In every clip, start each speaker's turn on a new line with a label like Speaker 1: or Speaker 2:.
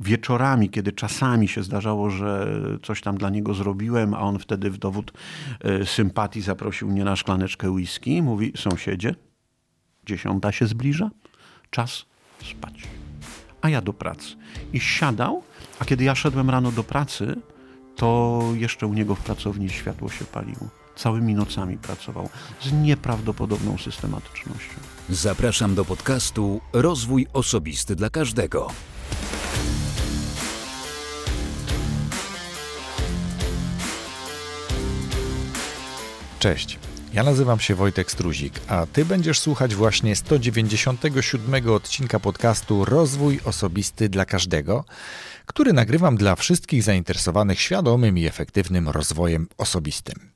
Speaker 1: wieczorami, kiedy czasami się zdarzało, że coś tam dla niego zrobiłem, a on wtedy w dowód e, sympatii zaprosił mnie na szklaneczkę whisky. Mówi, sąsiedzie, dziesiąta się zbliża, czas spać. A ja do pracy. I siadał, a kiedy ja szedłem rano do pracy, to jeszcze u niego w pracowni światło się paliło. Całymi nocami pracował z nieprawdopodobną systematycznością.
Speaker 2: Zapraszam do podcastu Rozwój Osobisty dla Każdego.
Speaker 3: Cześć. Ja nazywam się Wojtek Struzik, a Ty będziesz słuchać właśnie 197 odcinka podcastu Rozwój Osobisty dla Każdego, który nagrywam dla wszystkich zainteresowanych świadomym i efektywnym rozwojem osobistym.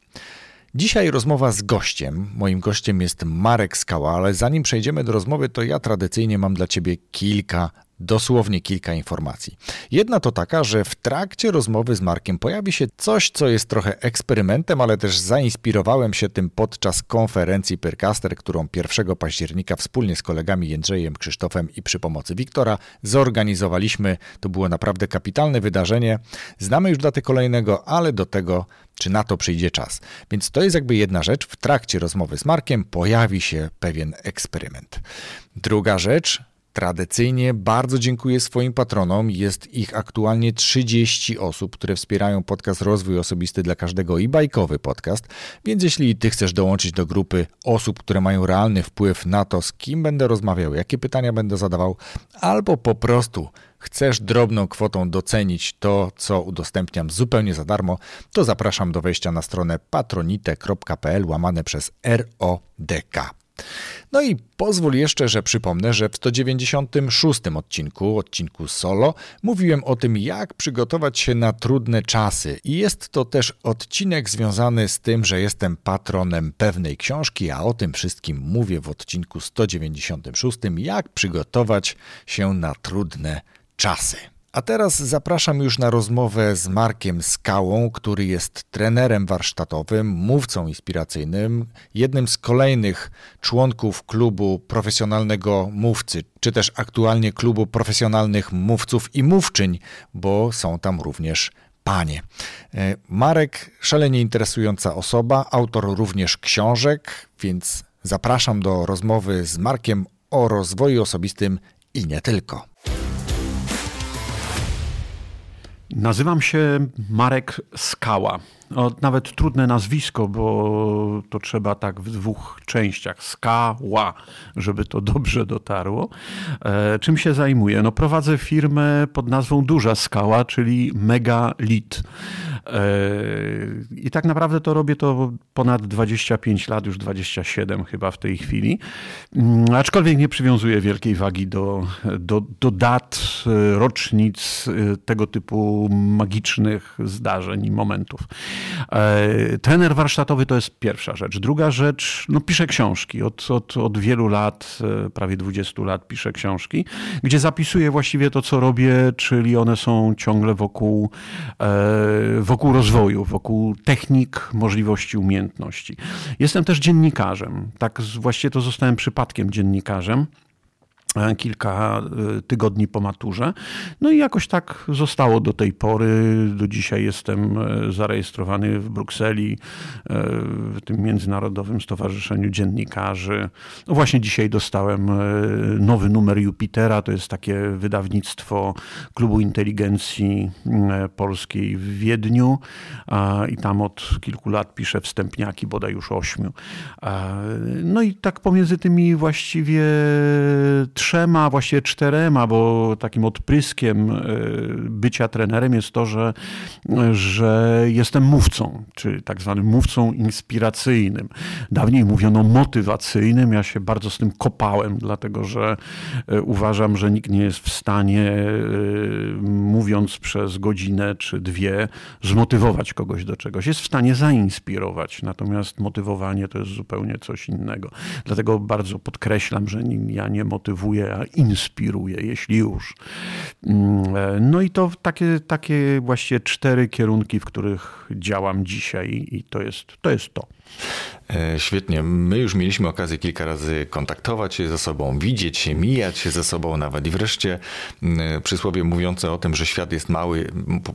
Speaker 3: Dzisiaj rozmowa z gościem. Moim gościem jest Marek Skała, ale zanim przejdziemy do rozmowy, to ja tradycyjnie mam dla Ciebie kilka dosłownie kilka informacji. Jedna to taka, że w trakcie rozmowy z Markiem pojawi się coś, co jest trochę eksperymentem, ale też zainspirowałem się tym podczas konferencji Pyrcaster, którą 1 października wspólnie z kolegami Jędrzejem, Krzysztofem i przy pomocy Wiktora zorganizowaliśmy. To było naprawdę kapitalne wydarzenie. Znamy już datę kolejnego, ale do tego czy na to przyjdzie czas. Więc to jest jakby jedna rzecz. W trakcie rozmowy z Markiem pojawi się pewien eksperyment. Druga rzecz, Tradycyjnie bardzo dziękuję swoim patronom. Jest ich aktualnie 30 osób, które wspierają podcast Rozwój Osobisty dla każdego i bajkowy podcast. Więc jeśli ty chcesz dołączyć do grupy osób, które mają realny wpływ na to, z kim będę rozmawiał, jakie pytania będę zadawał, albo po prostu chcesz drobną kwotą docenić to, co udostępniam zupełnie za darmo, to zapraszam do wejścia na stronę patronite.pl łamane przez RODK. No i pozwól jeszcze, że przypomnę, że w 196 odcinku, odcinku solo, mówiłem o tym, jak przygotować się na trudne czasy. I jest to też odcinek związany z tym, że jestem patronem pewnej książki, a o tym wszystkim mówię w odcinku 196, jak przygotować się na trudne czasy. A teraz zapraszam już na rozmowę z Markiem Skałą, który jest trenerem warsztatowym, mówcą inspiracyjnym, jednym z kolejnych członków klubu profesjonalnego mówcy, czy też aktualnie klubu profesjonalnych mówców i mówczyń, bo są tam również panie. E, Marek, szalenie interesująca osoba, autor również książek, więc zapraszam do rozmowy z Markiem o rozwoju osobistym i nie tylko.
Speaker 1: Nazywam się Marek Skała. O, nawet trudne nazwisko, bo to trzeba tak w dwóch częściach. Skała, żeby to dobrze dotarło. E, czym się zajmuję? No, prowadzę firmę pod nazwą Duża Skała, czyli Megalit. E, I tak naprawdę to robię to ponad 25 lat, już 27 chyba w tej chwili. Mm, aczkolwiek nie przywiązuję wielkiej wagi do, do, do dat, e, rocznic, e, tego typu magicznych zdarzeń i momentów. Trener warsztatowy to jest pierwsza rzecz. Druga rzecz, no piszę książki. Od, od, od wielu lat, prawie 20 lat piszę książki, gdzie zapisuję właściwie to, co robię, czyli one są ciągle wokół, wokół wokół rozwoju, wokół technik, możliwości, umiejętności. Jestem też dziennikarzem. Tak właściwie to zostałem przypadkiem dziennikarzem. E, kilka e, tygodni po maturze. No i jakoś tak zostało do tej pory. Do dzisiaj jestem e, zarejestrowany w Brukseli, w tym Międzynarodowym Stowarzyszeniu Dziennikarzy. No właśnie dzisiaj dostałem nowy numer Jupitera. To jest takie wydawnictwo Klubu Inteligencji Polskiej w Wiedniu. I tam od kilku lat piszę wstępniaki, bodaj już ośmiu. No i tak pomiędzy tymi właściwie trzema, właściwie czterema, bo takim odpryskiem e, bycia trenerem jest to, że, że jestem mówcą, czyli tak zwanym mówcą inspiracyjnym. Dawniej mówiono motywacyjnym, ja się bardzo z tym kopałem, dlatego że e, uważam, że nikt nie jest w stanie, e, mówiąc przez godzinę czy dwie, zmotywować kogoś do czegoś. Jest w stanie zainspirować, natomiast motywowanie to jest zupełnie coś innego. Dlatego bardzo podkreślam, że ja nie motywuję motywuje, a inspiruje, jeśli już. Mm, e, no i to takie, takie właściwie cztery kierunki, w których działam dzisiaj i to jest to. Jest to.
Speaker 4: E, świetnie. My już mieliśmy okazję kilka razy kontaktować się ze sobą, widzieć się, mijać się ze sobą nawet. I wreszcie przysłowie mówiące o tym, że świat jest mały,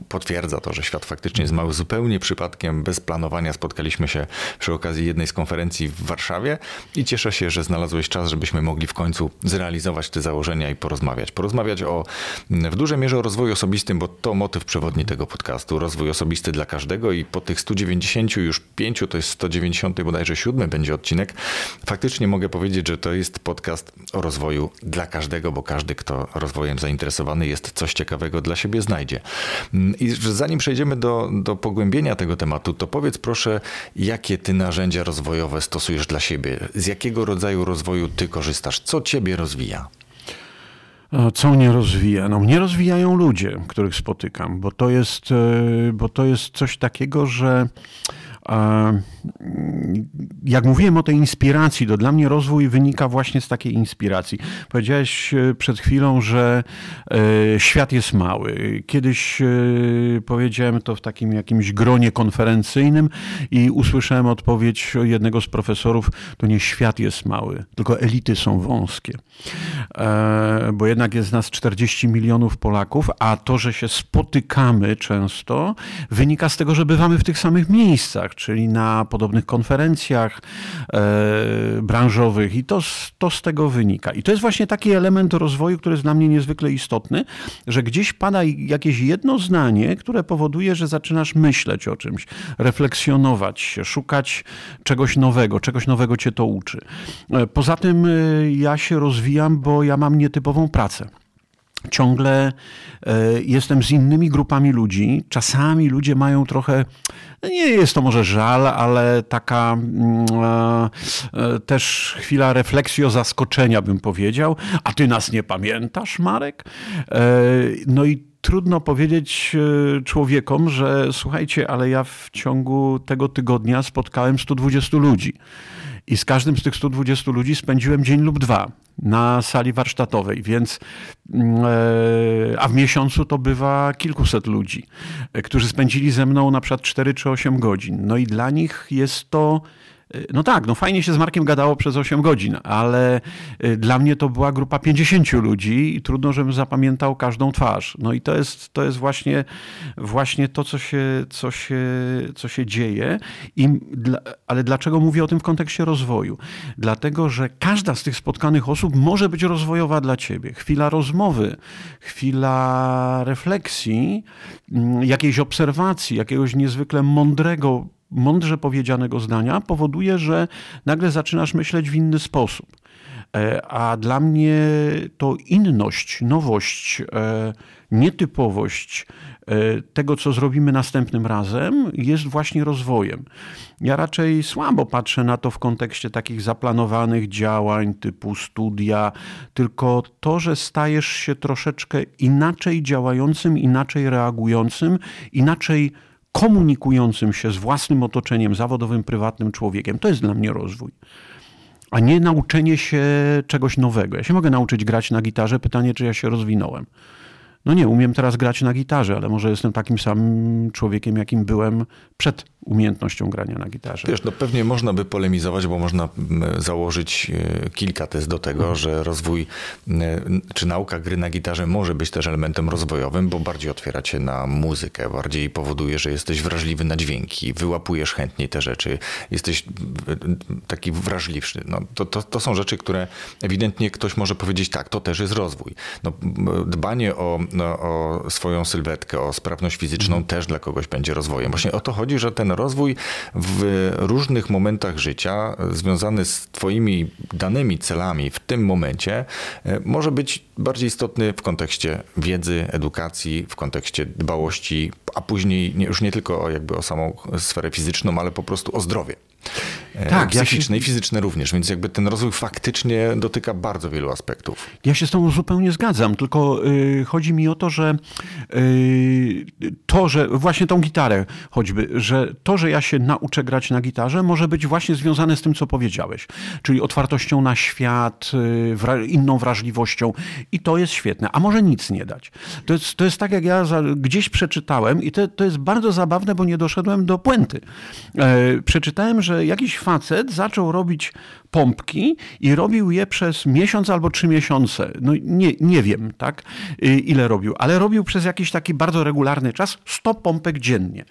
Speaker 4: potwierdza to, że świat faktycznie jest mały. Zupełnie przypadkiem, bez planowania spotkaliśmy się przy okazji jednej z konferencji w Warszawie i cieszę się, że znalazłeś czas, żebyśmy mogli w końcu zrealizować te założenia i porozmawiać. Porozmawiać o, w dużej mierze o rozwoju osobistym, bo to motyw przewodni tego podcastu. Rozwój osobisty dla każdego i po tych 190 już pięciu, to jest 190 bodajże bodajże siódmy będzie odcinek, faktycznie mogę powiedzieć, że to jest podcast o rozwoju dla każdego, bo każdy, kto rozwojem zainteresowany jest, coś ciekawego dla siebie znajdzie. I zanim przejdziemy do, do pogłębienia tego tematu, to powiedz proszę, jakie ty narzędzia rozwojowe stosujesz dla siebie? Z jakiego rodzaju rozwoju ty korzystasz? Co ciebie rozwija?
Speaker 1: Co mnie rozwija? No mnie rozwijają ludzie, których spotykam, bo to jest, e, bo to jest coś takiego, że jak mówiłem o tej inspiracji, to dla mnie rozwój wynika właśnie z takiej inspiracji. Powiedziałeś e, przed chwilą, że e, świat jest mały. Kiedyś e, powiedziałem to w takim jakimś gronie konferencyjnym i usłyszałem odpowiedź jednego z profesorów, to nie świat jest mały, tylko elity są wąskie. Bo jednak jest nas 40 milionów Polaków, a to, że się spotykamy często, wynika z tego, że bywamy w tych samych miejscach czyli na podobnych konferencjach e, branżowych i to, to z tego wynika. I to jest właśnie taki element rozwoju, który jest dla mnie niezwykle istotny, że gdzieś pada jakieś jedno zdanie, które powoduje, że zaczynasz myśleć o czymś, refleksjonować się, szukać czegoś nowego, czegoś nowego cię to uczy. E, poza tym e, ja się rozwijam, bo ja mam nietypową pracę ciągle e, jestem z innymi grupami ludzi. Czasami ludzie mają trochę, no nie jest to może żal, ale taka mm, e, e, też chwila refleksji o zaskoczenia, bym powiedział. A ty nas nie pamiętasz, Marek? No i trudno powiedzieć człowiekom, że słuchajcie, ale ja w ciągu tego tygodnia spotkałem 120 ludzi. I z każdym z tych 120 ludzi spędziłem dzień lub dwa na sali warsztatowej, więc mm, e, a w miesiącu to bywa kilkuset ludzi, e, którzy spędzili ze mną na przykład 4 czy 8 godzin. No i dla nich jest to no tak, no fajnie się z Markiem gadało przez 8 godzin, ale y, dla mnie to była grupa 50 ludzi i trudno, żebym zapamiętał każdą twarz. No i to jest, to jest właśnie, właśnie to, co się, co się, co się dzieje. I, ale dlaczego mówię o tym w kontekście rozwoju? Dlatego, że każda z tych spotkanych osób może być rozwojowa dla ciebie. Chwila rozmowy, chwila refleksji, mm, jakiejś obserwacji, jakiegoś niezwykle mądrego mądrze powiedzianego zdania powoduje, że nagle zaczynasz myśleć w inny sposób. E, a dla mnie to inność, nowość, e, nietypowość e, tego, co zrobimy następnym razem, jest właśnie rozwojem. Ja raczej słabo patrzę na to w kontekście takich zaplanowanych działań typu studia, tylko to, że stajesz się troszeczkę inaczej działającym, inaczej reagującym, inaczej komunikującym się z własnym otoczeniem zawodowym, prywatnym człowiekiem. To jest dla mnie rozwój. A nie nauczenie się czegoś nowego. Ja się mogę nauczyć grać na gitarze, pytanie, czy ja się rozwinąłem. No nie, umiem teraz grać na gitarze, ale może jestem takim samym człowiekiem, jakim byłem przed umiejętnością grania na gitarze.
Speaker 4: Wiesz, no pewnie można by polemizować, bo można założyć e, kilka tez do tego, mhm. że rozwój czy nauka gry na gitarze może być też elementem rozwojowym, bo bardziej otwiera cię na muzykę, bardziej powoduje, że jesteś wrażliwy na dźwięki, wyłapujesz chętniej te rzeczy, jesteś taki wrażliwszy. No, to, to, to są rzeczy, które ewidentnie ktoś może powiedzieć, tak, to też jest rozwój. No, dbanie o, no, o swoją sylwetkę, o sprawność fizyczną mhm. też dla kogoś będzie rozwojem. Właśnie o to chodzi, że ten rozwój w różnych momentach życia związany z Twoimi danymi celami w tym momencie e, może być bardziej istotny w kontekście wiedzy, edukacji, w kontekście dbałości, a później już nie tylko jakby o samą sferę fizyczną, ale po prostu o zdrowie. Tak, psychiczne ja się... i fizyczne również, więc jakby ten rozwój faktycznie dotyka bardzo wielu aspektów.
Speaker 1: Ja się z tą zupełnie zgadzam, tylko y, chodzi mi o to, że y, to, że właśnie tą gitarę choćby, że to, że ja się nauczę grać na gitarze może być właśnie związane z tym, co powiedziałeś, czyli otwartością na świat, y, wra inną wrażliwością i to jest świetne, a może nic nie dać. To jest, to jest tak, jak ja za, gdzieś przeczytałem i to, to jest bardzo zabawne, bo nie doszedłem do puenty. E, przeczytałem, że jakiś facet zaczął robić pompki i robił je przez miesiąc albo trzy miesiące. No nie, nie wiem, tak, y, ile robił, ale robił przez jakiś taki bardzo regularny czas 100 pompek dziennie.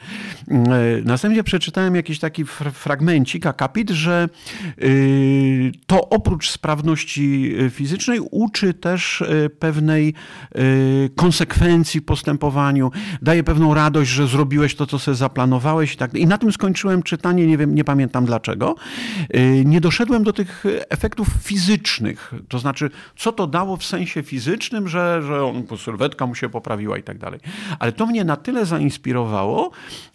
Speaker 1: E, następnie przeczytałem jakiś taki fragmencik, akapit, że y, to oprócz sprawności y, fizycznej uczy też pewnej konsekwencji w postępowaniu, daje pewną radość, że zrobiłeś to, co sobie zaplanowałeś i tak. I na tym skończyłem czytanie, nie wiem, nie pamiętam dlaczego. Nie doszedłem do tych efektów fizycznych. To znaczy, co to dało w sensie fizycznym, że, że on, sylwetka mu się poprawiła i tak dalej. Ale to mnie na tyle zainspirowało,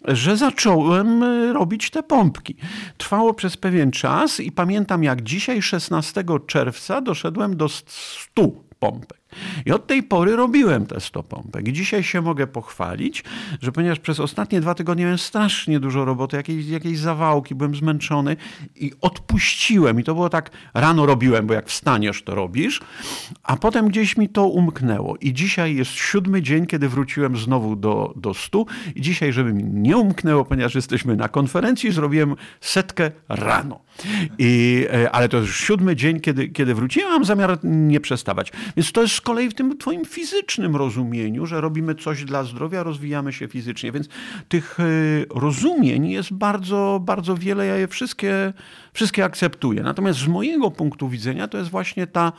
Speaker 1: że zacząłem e, robić te pompki. Trwało przez pewien czas i pamiętam jak dzisiaj, 16 czerwca, doszedłem do 100 pompek. I od tej pory robiłem te 100 pompek. I dzisiaj się mogę pochwalić, że ponieważ przez ostatnie dwa tygodnie miałem strasznie dużo roboty, jakieś, jakieś zawałki, byłem zmęczony i odpuściłem. I to było tak, rano robiłem, bo jak wstaniesz, to robisz, a potem gdzieś mi to umknęło. I dzisiaj jest siódmy dzień, kiedy wróciłem znowu do, do stu. I dzisiaj, żeby mi nie umknęło, ponieważ jesteśmy na konferencji, zrobiłem setkę rano. I, e, ale to już siódmy dzień, kiedy, kiedy wróciłem, mam zamiar nie przestawać. Więc to jest kolei w tym twoim fizycznym rozumieniu, że robimy coś dla zdrowia, rozwijamy się fizycznie. Więc tych e, rozumień jest bardzo, bardzo wiele. Ja je wszystkie, wszystkie akceptuję. Natomiast z mojego punktu widzenia to jest właśnie ta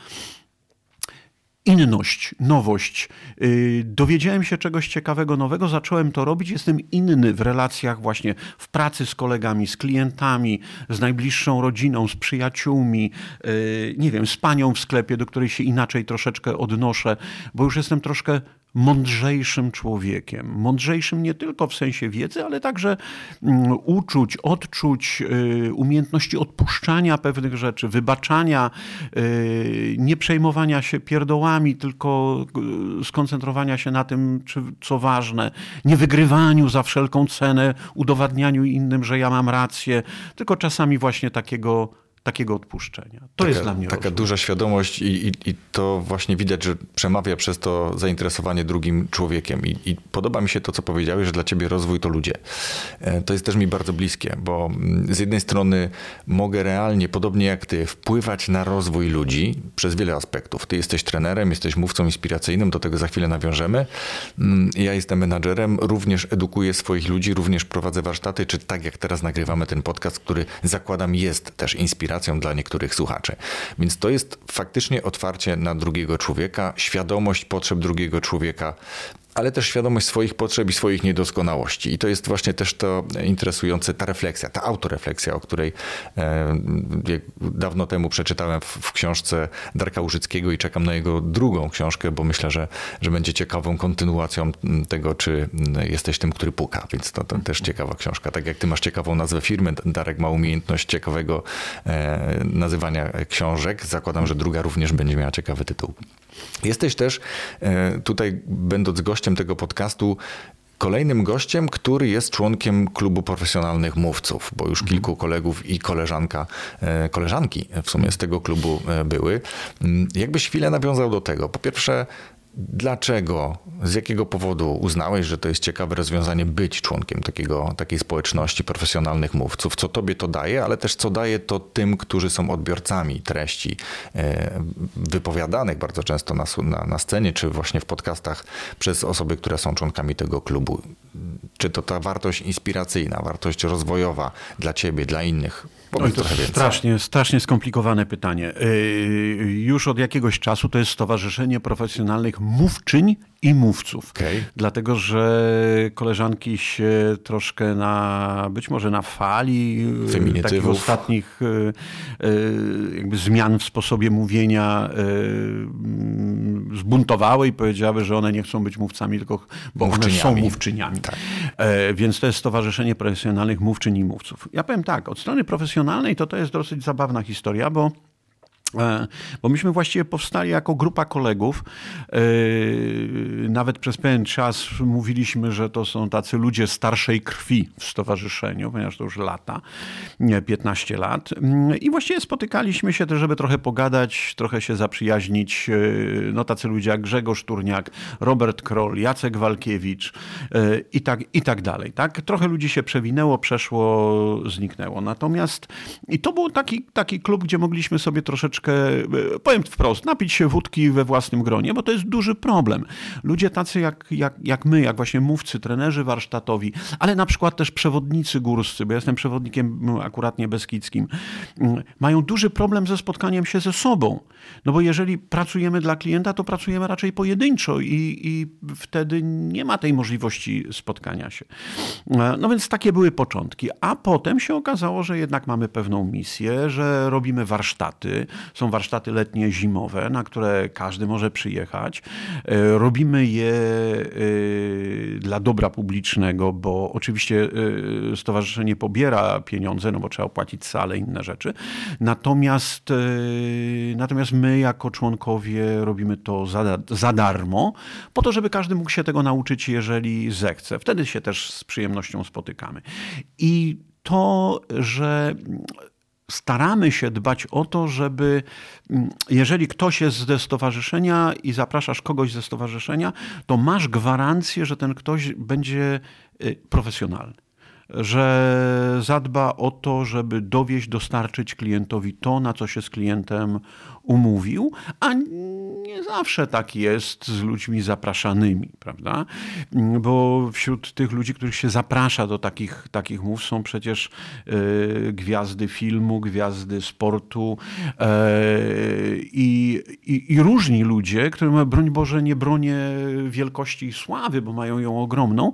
Speaker 1: inność, nowość. Y, dowiedziałem się czegoś ciekawego, nowego, zacząłem to robić. Jestem inny w relacjach, właśnie w pracy z kolegami, z klientami, z najbliższą rodziną, z przyjaciółmi, y, nie wiem, z panią w sklepie, do której się inaczej troszeczkę odnoszę, bo już jestem troszkę mądrzejszym człowiekiem. Mądrzejszym nie tylko w sensie wiedzy, ale także mm, uczuć, odczuć, y, umiejętności odpuszczania pewnych rzeczy, wybaczania, y, nie przejmowania się pierdołami, tylko y, skoncentrowania się na tym, co ważne, nie wygrywaniu za wszelką cenę, udowadnianiu innym, że ja mam rację, tylko czasami właśnie takiego takiego odpuszczenia. To taka, jest dla mnie
Speaker 4: Taka rozwój. duża świadomość i, i, i, to właśnie widać, że przemawia przez to zainteresowanie drugim człowiekiem. I, I, podoba mi się to, co powiedziałeś, że dla ciebie rozwój to ludzie. E, to jest też mi bardzo bliskie, bo mm, z jednej strony mogę realnie, podobnie jak ty, wpływać na rozwój ludzi przez wiele aspektów. Ty jesteś trenerem, jesteś mówcą inspiracyjnym, do tego za chwilę nawiążemy. Mm, ja jestem menadżerem, również edukuję swoich ludzi, również prowadzę warsztaty, czy tak jak teraz nagrywamy ten podcast, który zakładam jest też inspiracją inspiracją dla niektórych słuchaczy. Więc to jest faktycznie otwarcie na drugiego człowieka, świadomość potrzeb drugiego człowieka, ale też świadomość swoich potrzeb i swoich niedoskonałości. I to jest właśnie też to interesujące, ta refleksja, ta autorefleksja, o której e, dawno temu przeczytałem w, książce Darka Użyckiego i czekam na jego drugą książkę, bo myślę, że, że będzie ciekawą kontynuacją tego, czy jesteś tym, który puka. Więc to, to też ciekawa książka. Tak jak ty masz ciekawą nazwę firmy, Darek ma umiejętność ciekawego e, nazywania książek. Zakładam, że druga również będzie miała ciekawy tytuł. Jesteś też e, tutaj, będąc gościem tego podcastu, Kolejnym gościem, który jest członkiem klubu profesjonalnych mówców, bo już mhm. kilku kolegów i koleżanka, e, koleżanki w sumie z tego klubu e, były. Mm, jakbyś chwilę nawiązał do tego? Po pierwsze, Dlaczego, z jakiego powodu uznałeś, że to jest ciekawe rozwiązanie być członkiem takiego, takiej społeczności profesjonalnych mówców? Co tobie to daje, ale też co daje to tym, którzy są odbiorcami treści e, wypowiadanych bardzo często na, na, na scenie, czy właśnie w podcastach przez osoby, które są członkami tego klubu? Czy to ta wartość inspiracyjna, wartość rozwojowa dla ciebie, dla innych?
Speaker 1: Oj, to strasznie, strasznie skomplikowane pytanie. Y, już od jakiegoś czasu to jest Stowarzyszenie Profesjonalnych Mówczyń i mówców. Okay. Dlatego, że koleżanki się troszkę na, być może na fali y, takich ostatnich y, jakby zmian w sposobie mówienia zbuntowały i powiedziały, że one nie chcą być mówcami, tylko bo one są mówczyniami. Tak. E, więc to jest Stowarzyszenie Profesjonalnych Mówczyń i Mówców. Ja powiem tak, od strony profesjonalnej to to jest dosyć zabawna historia, bo E, bo myśmy właściwie powstali jako grupa kolegów. E, nawet przez pewien czas mówiliśmy, że to są tacy ludzie starszej krwi w stowarzyszeniu, ponieważ to już lata, nie 15 lat. Mm, I właściwie spotykaliśmy się też, żeby trochę pogadać, trochę się zaprzyjaźnić. E, no tacy ludzie jak Grzegorz Turniak, Robert Kroll, Jacek Walkiewicz i tak, i tak dalej. Tak? Trochę ludzi się przewinęło, przeszło, zniknęło. Natomiast i to był taki, taki klub, gdzie mogliśmy sobie troszeczkę troszeczkę, e, powiem wprost, napić się wódki we własnym gronie, bo to jest duży problem. Ludzie tacy jak, jak, jak my, jak właśnie mówcy, trenerzy warsztatowi, ale na przykład też przewodnicy górscy, bo ja jestem przewodnikiem akurat niebeskidzkim, mają duży problem ze spotkaniem się ze sobą. No bo jeżeli pracujemy dla klienta, to pracujemy raczej pojedynczo i, i wtedy nie ma tej możliwości spotkania się. E, no więc takie były początki. A potem się okazało, że jednak mamy pewną misję, że robimy warsztaty, są warsztaty letnie, zimowe, na które każdy może przyjechać. E, robimy je e, dla dobra publicznego, bo oczywiście e, stowarzyszenie pobiera pieniądze, no bo trzeba opłacić salę, inne rzeczy. Natomiast, natomiast my jako członkowie robimy to za, za darmo, po to, żeby każdy mógł się tego nauczyć, jeżeli zechce. Wtedy się też z przyjemnością spotykamy. I to, że staramy się dbać o to, żeby mm, jeżeli ktoś jest ze stowarzyszenia i zapraszasz kogoś ze stowarzyszenia, to masz gwarancję, że ten ktoś będzie y, profesjonalny że zadba o to, żeby dowieść, dostarczyć klientowi to, na co się z klientem umówił, a nie zawsze tak jest z ludźmi zapraszanymi, prawda? Bo wśród tych ludzi, których się zaprasza do takich, takich mów, są przecież e, gwiazdy filmu, gwiazdy sportu e, i, i, i różni ludzie, którym, broń Boże, nie bronię wielkości i sławy, bo mają ją ogromną,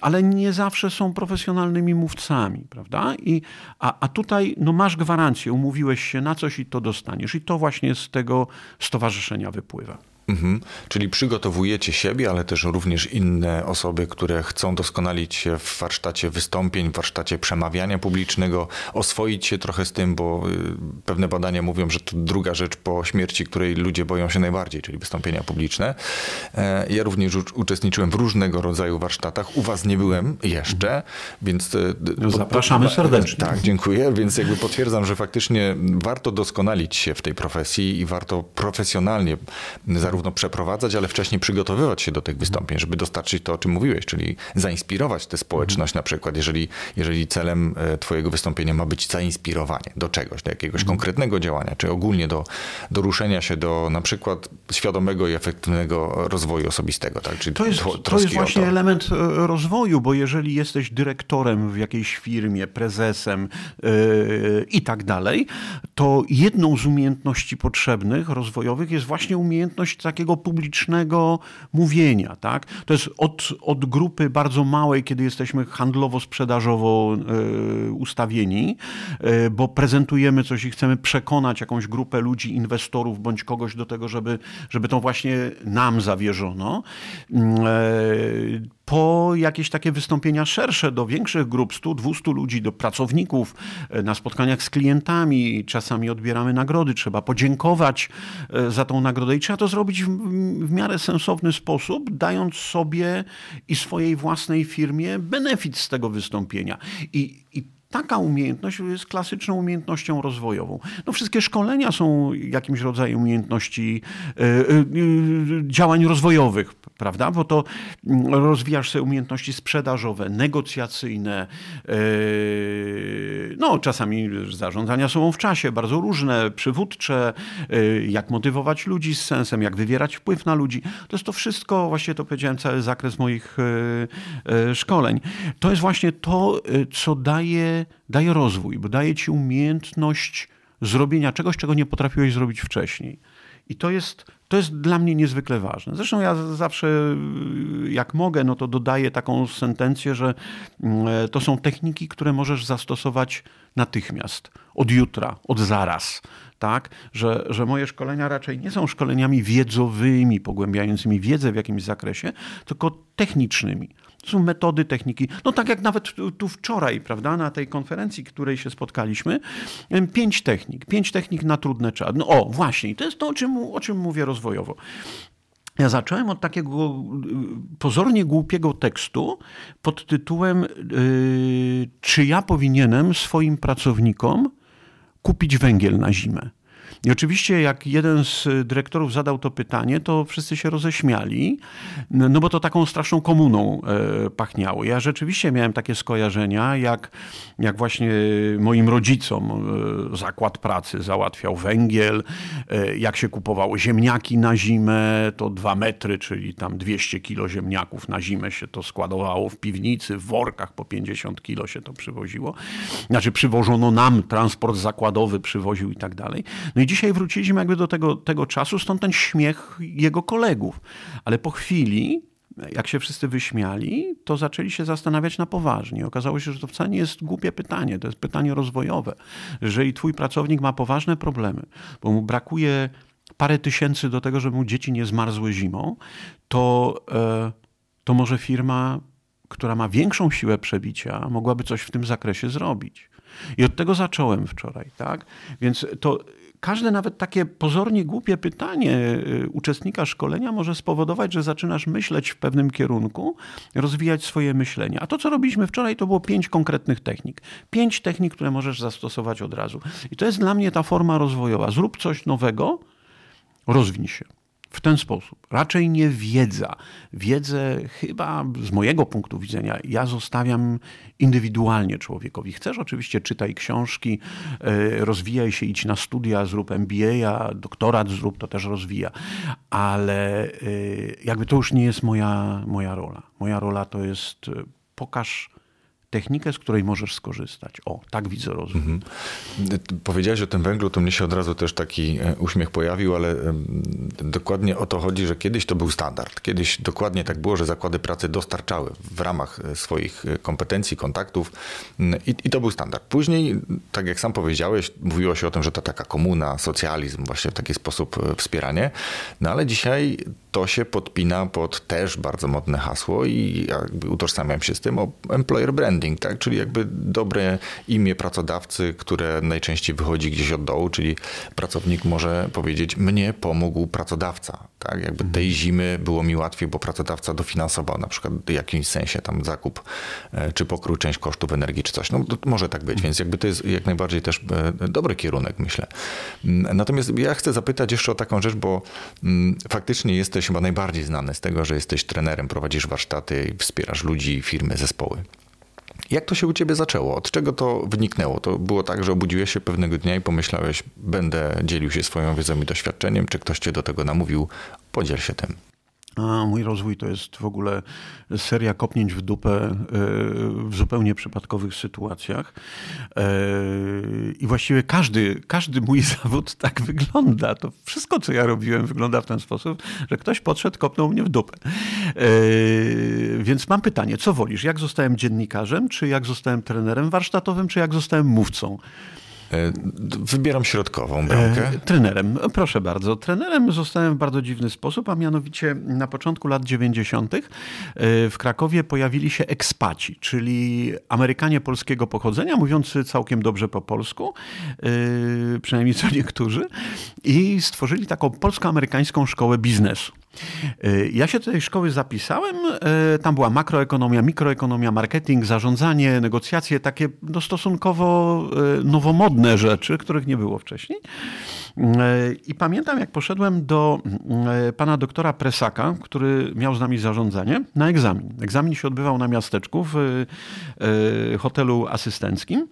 Speaker 1: ale nie zawsze są profesjonalnymi mówcami, prawda? I, a, a tutaj no, masz gwarancję, umówiłeś się na coś i to dostaniesz. I to właśnie z tego stowarzyszenia wypływa.
Speaker 4: Mhm. Czyli przygotowujecie siebie, ale też również inne osoby, które chcą doskonalić się w warsztacie wystąpień, w warsztacie przemawiania publicznego, oswoić się trochę z tym, bo y, pewne badania mówią, że to druga rzecz po śmierci, której ludzie boją się najbardziej, czyli wystąpienia publiczne. E, ja również uczestniczyłem w różnego rodzaju warsztatach. U was nie byłem jeszcze, więc...
Speaker 1: No, zapraszamy serdecznie.
Speaker 4: Tak, dziękuję. Więc jakby potwierdzam, że faktycznie warto doskonalić się w tej profesji i warto profesjonalnie zarówno zarówno przeprowadzać, ale wcześniej przygotowywać się do tych wystąpień, żeby dostarczyć to, o czym mówiłeś, czyli zainspirować tę społeczność na przykład, jeżeli, jeżeli celem e, twojego wystąpienia ma być zainspirowanie do czegoś, do jakiegoś mhm. konkretnego działania, czy ogólnie do, do ruszenia się do na przykład świadomego i efektywnego rozwoju osobistego. Tak?
Speaker 1: Czyli to jest, to jest właśnie to. element e, rozwoju, bo jeżeli jesteś dyrektorem w jakiejś firmie, prezesem yy, i tak dalej, to jedną z umiejętności potrzebnych, rozwojowych jest właśnie umiejętność takiego publicznego mówienia. Tak? To jest od, od grupy bardzo małej, kiedy jesteśmy handlowo-sprzedażowo y, ustawieni, y, bo prezentujemy coś i chcemy przekonać jakąś grupę ludzi, inwestorów bądź kogoś do tego, żeby, żeby to właśnie nam zawierzono. Po jakieś takie wystąpienia szersze do większych grup, 100-200 ludzi, do pracowników, e, na spotkaniach z klientami. Czasami odbieramy nagrody, trzeba podziękować e, za tą nagrodę i trzeba to zrobić w, w miarę sensowny sposób, dając sobie i swojej własnej firmie benefit z tego wystąpienia. I, i taka umiejętność jest klasyczną umiejętnością rozwojową. No, wszystkie szkolenia są jakimś rodzajem umiejętności y, y, działań rozwojowych, prawda? Bo to mm, rozwijasz sobie umiejętności sprzedażowe, negocjacyjne, y, no czasami zarządzania sobą w czasie, bardzo różne, przywódcze, jak motywować ludzi z sensem, jak wywierać wpływ na ludzi. To jest to wszystko, właśnie to powiedziałem, cały zakres moich szkoleń. To jest właśnie to, co daje daje rozwój, bo daje ci umiejętność zrobienia czegoś, czego nie potrafiłeś zrobić wcześniej. I to jest, to jest dla mnie niezwykle ważne. Zresztą ja zawsze, jak mogę, no to dodaję taką sentencję, że mm, to są techniki, które możesz zastosować natychmiast, od jutra, od zaraz. Tak? Że, że moje szkolenia raczej nie są szkoleniami wiedzowymi, pogłębiającymi wiedzę w jakimś zakresie, tylko technicznymi są metody, techniki. No tak jak nawet tu wczoraj, prawda, na tej konferencji, której się spotkaliśmy, pięć technik. Pięć technik na trudne czasy. No o, właśnie, to jest to, o czym, o czym mówię rozwojowo. Ja zacząłem od takiego y, pozornie głupiego tekstu pod tytułem yy, Czy ja powinienem swoim pracownikom kupić węgiel na zimę? I oczywiście, jak jeden z dyrektorów zadał to pytanie, to wszyscy się roześmiali, no bo to taką straszną komuną e, pachniało. Ja rzeczywiście miałem takie skojarzenia, jak, jak właśnie moim rodzicom e, zakład pracy załatwiał węgiel, e, jak się kupowało ziemniaki na zimę, to dwa metry, czyli tam 200 kilo ziemniaków na zimę się to składowało w piwnicy, w workach po 50 kilo się to przywoziło. Znaczy przywożono nam, transport zakładowy przywoził i tak dalej. No i dzisiaj wróciliśmy jakby do tego, tego czasu, stąd ten śmiech jego kolegów. Ale po chwili, jak się wszyscy wyśmiali, to zaczęli się zastanawiać na poważnie. Okazało się, że to wcale nie jest głupie pytanie, to jest pytanie rozwojowe. Jeżeli twój pracownik ma poważne problemy, bo mu brakuje parę tysięcy do tego, żeby mu dzieci nie zmarzły zimą, to, e, to może firma, która ma większą siłę przebicia, mogłaby coś w tym zakresie zrobić. I od tego zacząłem wczoraj, tak? Więc to każde nawet takie pozornie głupie pytanie y, uczestnika szkolenia może spowodować, że zaczynasz myśleć w pewnym kierunku, rozwijać swoje myślenie. A to, co robiliśmy wczoraj, to było pięć konkretnych technik. Pięć technik, które możesz zastosować od razu. I to jest dla mnie ta forma rozwojowa. Zrób coś nowego, rozwin się w ten sposób. Raczej nie wiedza. Wiedzę chyba z mojego punktu widzenia ja zostawiam indywidualnie człowiekowi. Chcesz oczywiście czytaj książki, e, rozwijaj się, idź na studia, zrób MBA, doktorat zrób, to też rozwija. Ale e, jakby to już nie jest moja, moja rola. Moja rola to jest e, pokaż technikę, z której możesz skorzystać. O, tak widzę rozwój. Mhm.
Speaker 4: Powiedziałeś o tym węglu, to mnie się od razu też taki e, uśmiech pojawił, ale dokładnie o to chodzi, że kiedyś to był standard. Kiedyś dokładnie tak było, że zakłady pracy dostarczały w ramach e, swoich e, kompetencji, kontaktów i, i to był standard. Później, tak jak sam powiedziałeś, mówiło się o tym, że to taka komuna, socjalizm, właśnie w taki sposób wspieranie, no ale dzisiaj to się podpina pod też bardzo modne hasło i jakby utożsamiam się z tym o employer branding, tak? czyli jakby dobre imię pracodawcy, które najczęściej wychodzi gdzieś od dołu, czyli pracownik może powiedzieć, mnie pomógł pracodawca. Tak? Jakby tej mhm. zimy było mi łatwiej, bo pracodawca dofinansował na przykład w jakimś sensie tam zakup, e, czy pokrył część kosztów energii, czy coś. No może tak być, mhm. więc jakby to jest jak najbardziej też e, dobry kierunek, myślę. Mm, natomiast ja chcę zapytać jeszcze o taką rzecz, bo mm, faktycznie jesteś jesteś chyba najbardziej znany z tego, że jesteś trenerem, prowadzisz warsztaty, wspierasz ludzi, firmy, zespoły. Jak to się u ciebie zaczęło? Od czego to wyniknęło? To było tak, że obudziłeś się pewnego dnia i pomyślałeś, będę dzielił się swoją wiedzą i doświadczeniem, czy ktoś cię do tego namówił? Podziel się tym.
Speaker 1: A mój rozwój to jest w ogóle seria kopnięć w dupę e, w zupełnie przypadkowych sytuacjach. E, I właściwie każdy, każdy mój zawód tak wygląda. To wszystko, co ja robiłem, wygląda w ten sposób, że ktoś podszedł, kopnął mnie w dupę. E, więc mam pytanie, co wolisz? Jak zostałem dziennikarzem, czy jak zostałem trenerem warsztatowym, czy jak zostałem mówcą?
Speaker 4: E, wybieram środkową bramkę. E,
Speaker 1: trenerem, proszę bardzo. Trenerem zostałem w bardzo dziwny sposób, a mianowicie na początku lat 90. E, w Krakowie pojawili się ekspaci, czyli Amerykanie polskiego pochodzenia, mówiący całkiem dobrze po polsku, przynajmniej co niektórzy, i stworzyli taką polsko-amerykańską szkołę biznesu. Y, ja się do tej szkoły zapisałem. Y, tam była makroekonomia, mikroekonomia, marketing, zarządzanie, negocjacje, takie no, stosunkowo y, nowomodne rzeczy, których nie było wcześniej. I pamiętam, jak poszedłem do pana doktora Presaka, który miał z nami zarządzanie, na egzamin. Egzamin się odbywał na miasteczku w hotelu asystenckim.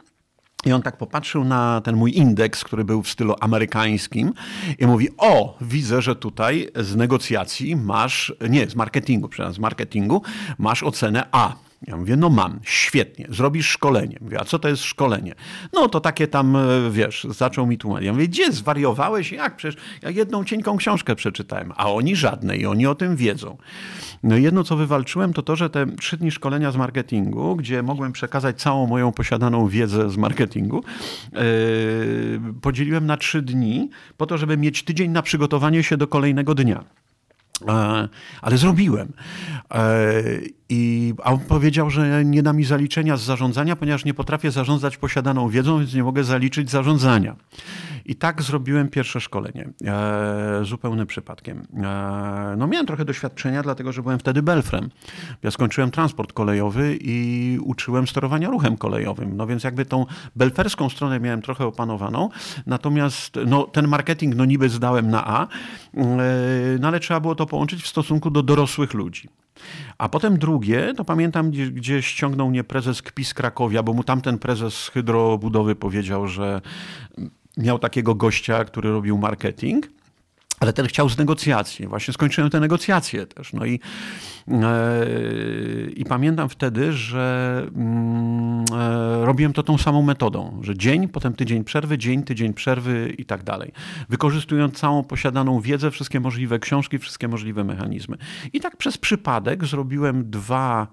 Speaker 1: I on tak popatrzył na ten mój indeks, który był w stylu amerykańskim i mówi, o, widzę, że tutaj z negocjacji masz, nie, z marketingu, przepraszam, z marketingu masz ocenę A. Ja mówię, no mam, świetnie, zrobisz szkolenie. Mówię, a co to jest szkolenie? No to takie tam, e, wiesz, zaczął mi tłumaczyć. Ja mówię, gdzie, zwariowałeś? Jak? Przecież ja jedną cienką książkę przeczytałem, a oni żadnej i oni o tym wiedzą. No jedno, co wywalczyłem, to to, że te trzy dni szkolenia z marketingu, gdzie mogłem przekazać całą moją posiadaną wiedzę z marketingu, yy, podzieliłem na trzy dni po to, żeby mieć tydzień na przygotowanie się do kolejnego dnia. E, ale zrobiłem. E, I, a on powiedział, że nie da mi zaliczenia z zarządzania, ponieważ nie potrafię zarządzać posiadaną wiedzą, więc nie mogę zaliczyć zarządzania. I tak zrobiłem pierwsze szkolenie, e, zupełnym przypadkiem. E, no miałem trochę doświadczenia, dlatego że byłem wtedy belfrem. Ja skończyłem transport kolejowy i uczyłem sterowania ruchem kolejowym. No więc jakby tą belferską stronę miałem trochę opanowaną, natomiast no, ten marketing no niby zdałem na A, e, no ale trzeba było to połączyć w stosunku do dorosłych ludzi. A potem drugie, to pamiętam, gdzie, gdzie ściągnął mnie prezes KPIS Krakowia, bo mu tamten prezes hydrobudowy powiedział, że miał takiego gościa, który robił marketing. Ale ten chciał z negocjacji. Właśnie skończyłem te negocjacje też. No i, e, i pamiętam wtedy, że mm, e, robiłem to tą samą metodą, że dzień, potem tydzień przerwy, dzień, tydzień przerwy i tak dalej. Wykorzystując całą posiadaną wiedzę, wszystkie możliwe książki, wszystkie możliwe mechanizmy. I tak przez przypadek zrobiłem dwa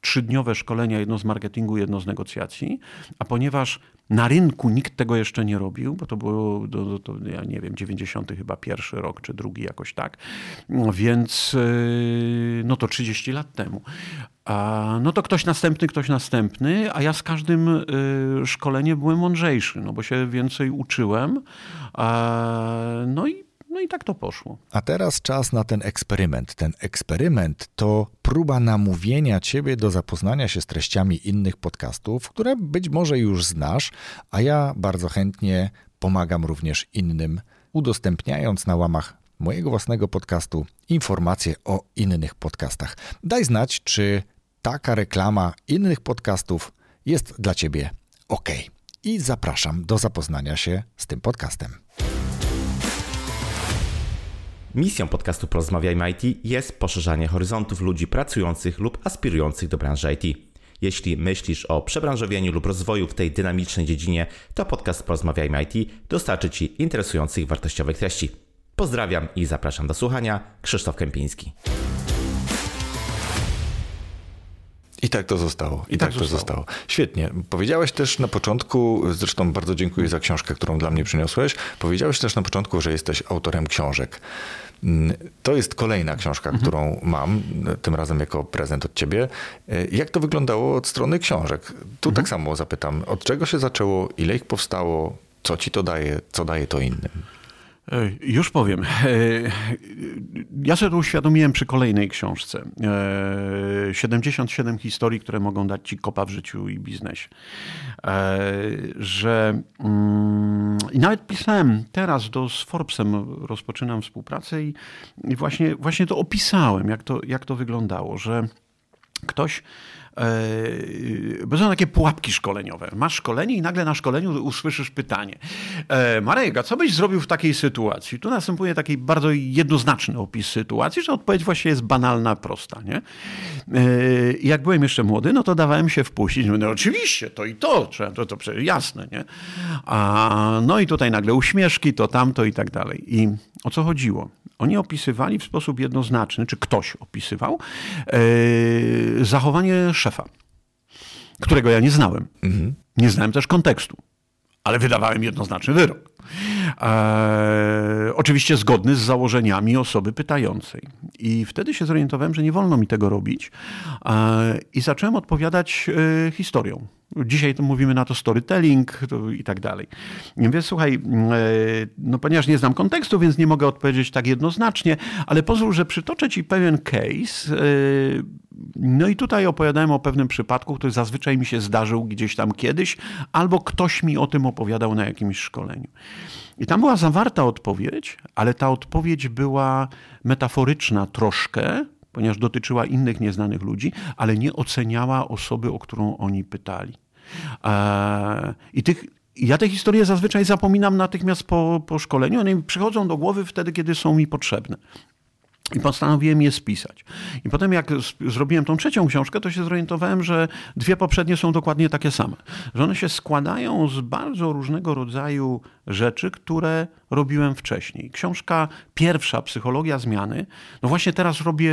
Speaker 1: trzydniowe szkolenia, jedno z marketingu, jedno z negocjacji, a ponieważ na rynku nikt tego jeszcze nie robił, bo to było, to, to, ja nie wiem, 90 chyba pierwszy rok, czy drugi jakoś tak, więc yy, no to 30 lat temu. A, no to ktoś następny, ktoś następny, a ja z każdym y, szkoleniem byłem mądrzejszy, no bo się więcej uczyłem. no i no i tak to poszło.
Speaker 4: A teraz czas na ten eksperyment. Ten eksperyment to próba namówienia ciebie do zapoznania się z treściami innych podcastów, które być może już znasz, a ja bardzo chętnie pomagam również innym, udostępniając na łamach mojego własnego podcastu informacje o innych podcastach. Daj znać, czy taka reklama innych podcastów jest dla ciebie ok. I zapraszam do zapoznania się z tym podcastem.
Speaker 5: Misją podcastu Porozmawiajmy IT jest poszerzanie horyzontów ludzi pracujących lub aspirujących do branży IT. Jeśli myślisz o przebranżowieniu lub rozwoju w tej dynamicznej dziedzinie, to podcast Porozmawiajmy IT dostarczy Ci interesujących wartościowych treści. Pozdrawiam i zapraszam do słuchania. Krzysztof Kępiński.
Speaker 4: I tak to zostało. I, I tak, tak, to zostało. Świetnie. Powiedziałeś też na początku, zresztą bardzo dziękuję za książkę, którą dla mnie przyniosłeś. Powiedziałeś też na początku, że jesteś autorem książek. Mm, to jest kolejna książka, mhm. którą mam, tym razem jako prezent od ciebie. E, jak to wyglądało od strony książek? Tu mhm. tak samo zapytam, od czego się zaczęło, ile ich powstało, co ci to daje, co daje to innym?
Speaker 1: E, już powiem. E, ja sobie to uświadomiłem przy kolejnej książce. 77 historii, które mogą dać ci kopa w życiu i biznesie. Że mm, i nawet pisałem teraz do, z Forbesem, rozpoczynam współpracę i, i właśnie, właśnie to opisałem, jak to, jak to wyglądało, że ktoś E, bo są takie pułapki szkoleniowe. Masz szkolenie i nagle na szkoleniu usłyszysz pytanie. E, Marek, a co byś zrobił w takiej sytuacji? Tu następuje taki bardzo jednoznaczny opis sytuacji, że odpowiedź właśnie jest banalna, prosta. Nie? E, jak byłem jeszcze młody, no to dawałem się wpuścić. No oczywiście, to i to, to, to przecież jasne. Nie? A, no i tutaj nagle uśmieszki, to tamto i tak dalej. I o co chodziło? Oni opisywali w sposób jednoznaczny, czy ktoś opisywał, zachowanie szefa, którego ja nie znałem. Mhm. Nie znałem też kontekstu, ale wydawałem jednoznaczny wyrok. E, oczywiście zgodny z założeniami osoby pytającej. I wtedy się zorientowałem, że nie wolno mi tego robić e, i zacząłem odpowiadać e, historią. Dzisiaj to mówimy na to storytelling i tak dalej. Mówię, słuchaj, e, no ponieważ nie znam kontekstu, więc nie mogę odpowiedzieć tak jednoznacznie, ale pozwól, że przytoczę ci pewien case. E, no i tutaj opowiadałem o pewnym przypadku, który zazwyczaj mi się zdarzył gdzieś tam kiedyś, albo ktoś mi o tym opowiadał na jakimś szkoleniu. I tam była zawarta odpowiedź, ale ta odpowiedź była metaforyczna troszkę, ponieważ dotyczyła innych nieznanych ludzi, ale nie oceniała osoby, o którą oni pytali. E, I tych, ja te historie zazwyczaj zapominam natychmiast po, po szkoleniu. One mi przychodzą do głowy wtedy, kiedy są mi potrzebne. I postanowiłem je spisać. I potem, jak zrobiłem tą trzecią książkę, to się zorientowałem, że dwie poprzednie są dokładnie takie same. Że one się składają z bardzo różnego rodzaju rzeczy, które robiłem wcześniej. Książka pierwsza, Psychologia Zmiany. No właśnie teraz robię,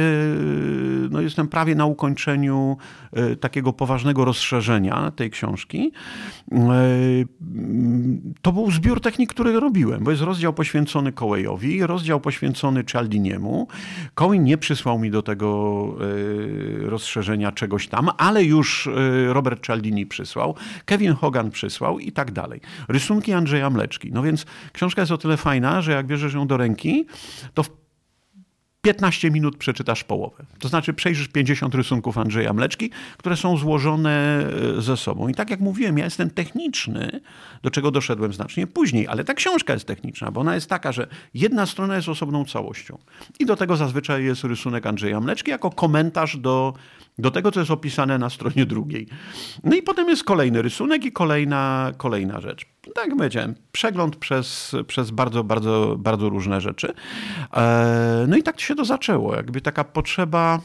Speaker 1: no jestem prawie na ukończeniu e, takiego poważnego rozszerzenia tej książki. E, to był zbiór technik, który robiłem, bo jest rozdział poświęcony Kołejowi, rozdział poświęcony Cialdiniemu, Cohen nie przysłał mi do tego rozszerzenia czegoś tam, ale już Robert Cialdini przysłał, Kevin Hogan przysłał i tak dalej. Rysunki Andrzeja Mleczki. No więc książka jest o tyle fajna, że jak bierzesz ją do ręki, to w 15 minut przeczytasz połowę. To znaczy przejrzysz 50 rysunków Andrzeja Mleczki, które są złożone e, ze sobą. I tak jak mówiłem, ja jestem techniczny, do czego doszedłem znacznie później, ale ta książka jest techniczna, bo ona jest taka, że jedna strona jest osobną całością. I do tego zazwyczaj jest rysunek Andrzeja Mleczki jako komentarz do do tego, co jest opisane na stronie drugiej. No i potem jest kolejny rysunek i kolejna, kolejna rzecz. Tak jak powiedziałem, przegląd przez, przez bardzo, bardzo, bardzo różne rzeczy. E, no i tak się to zaczęło. Jakby taka potrzeba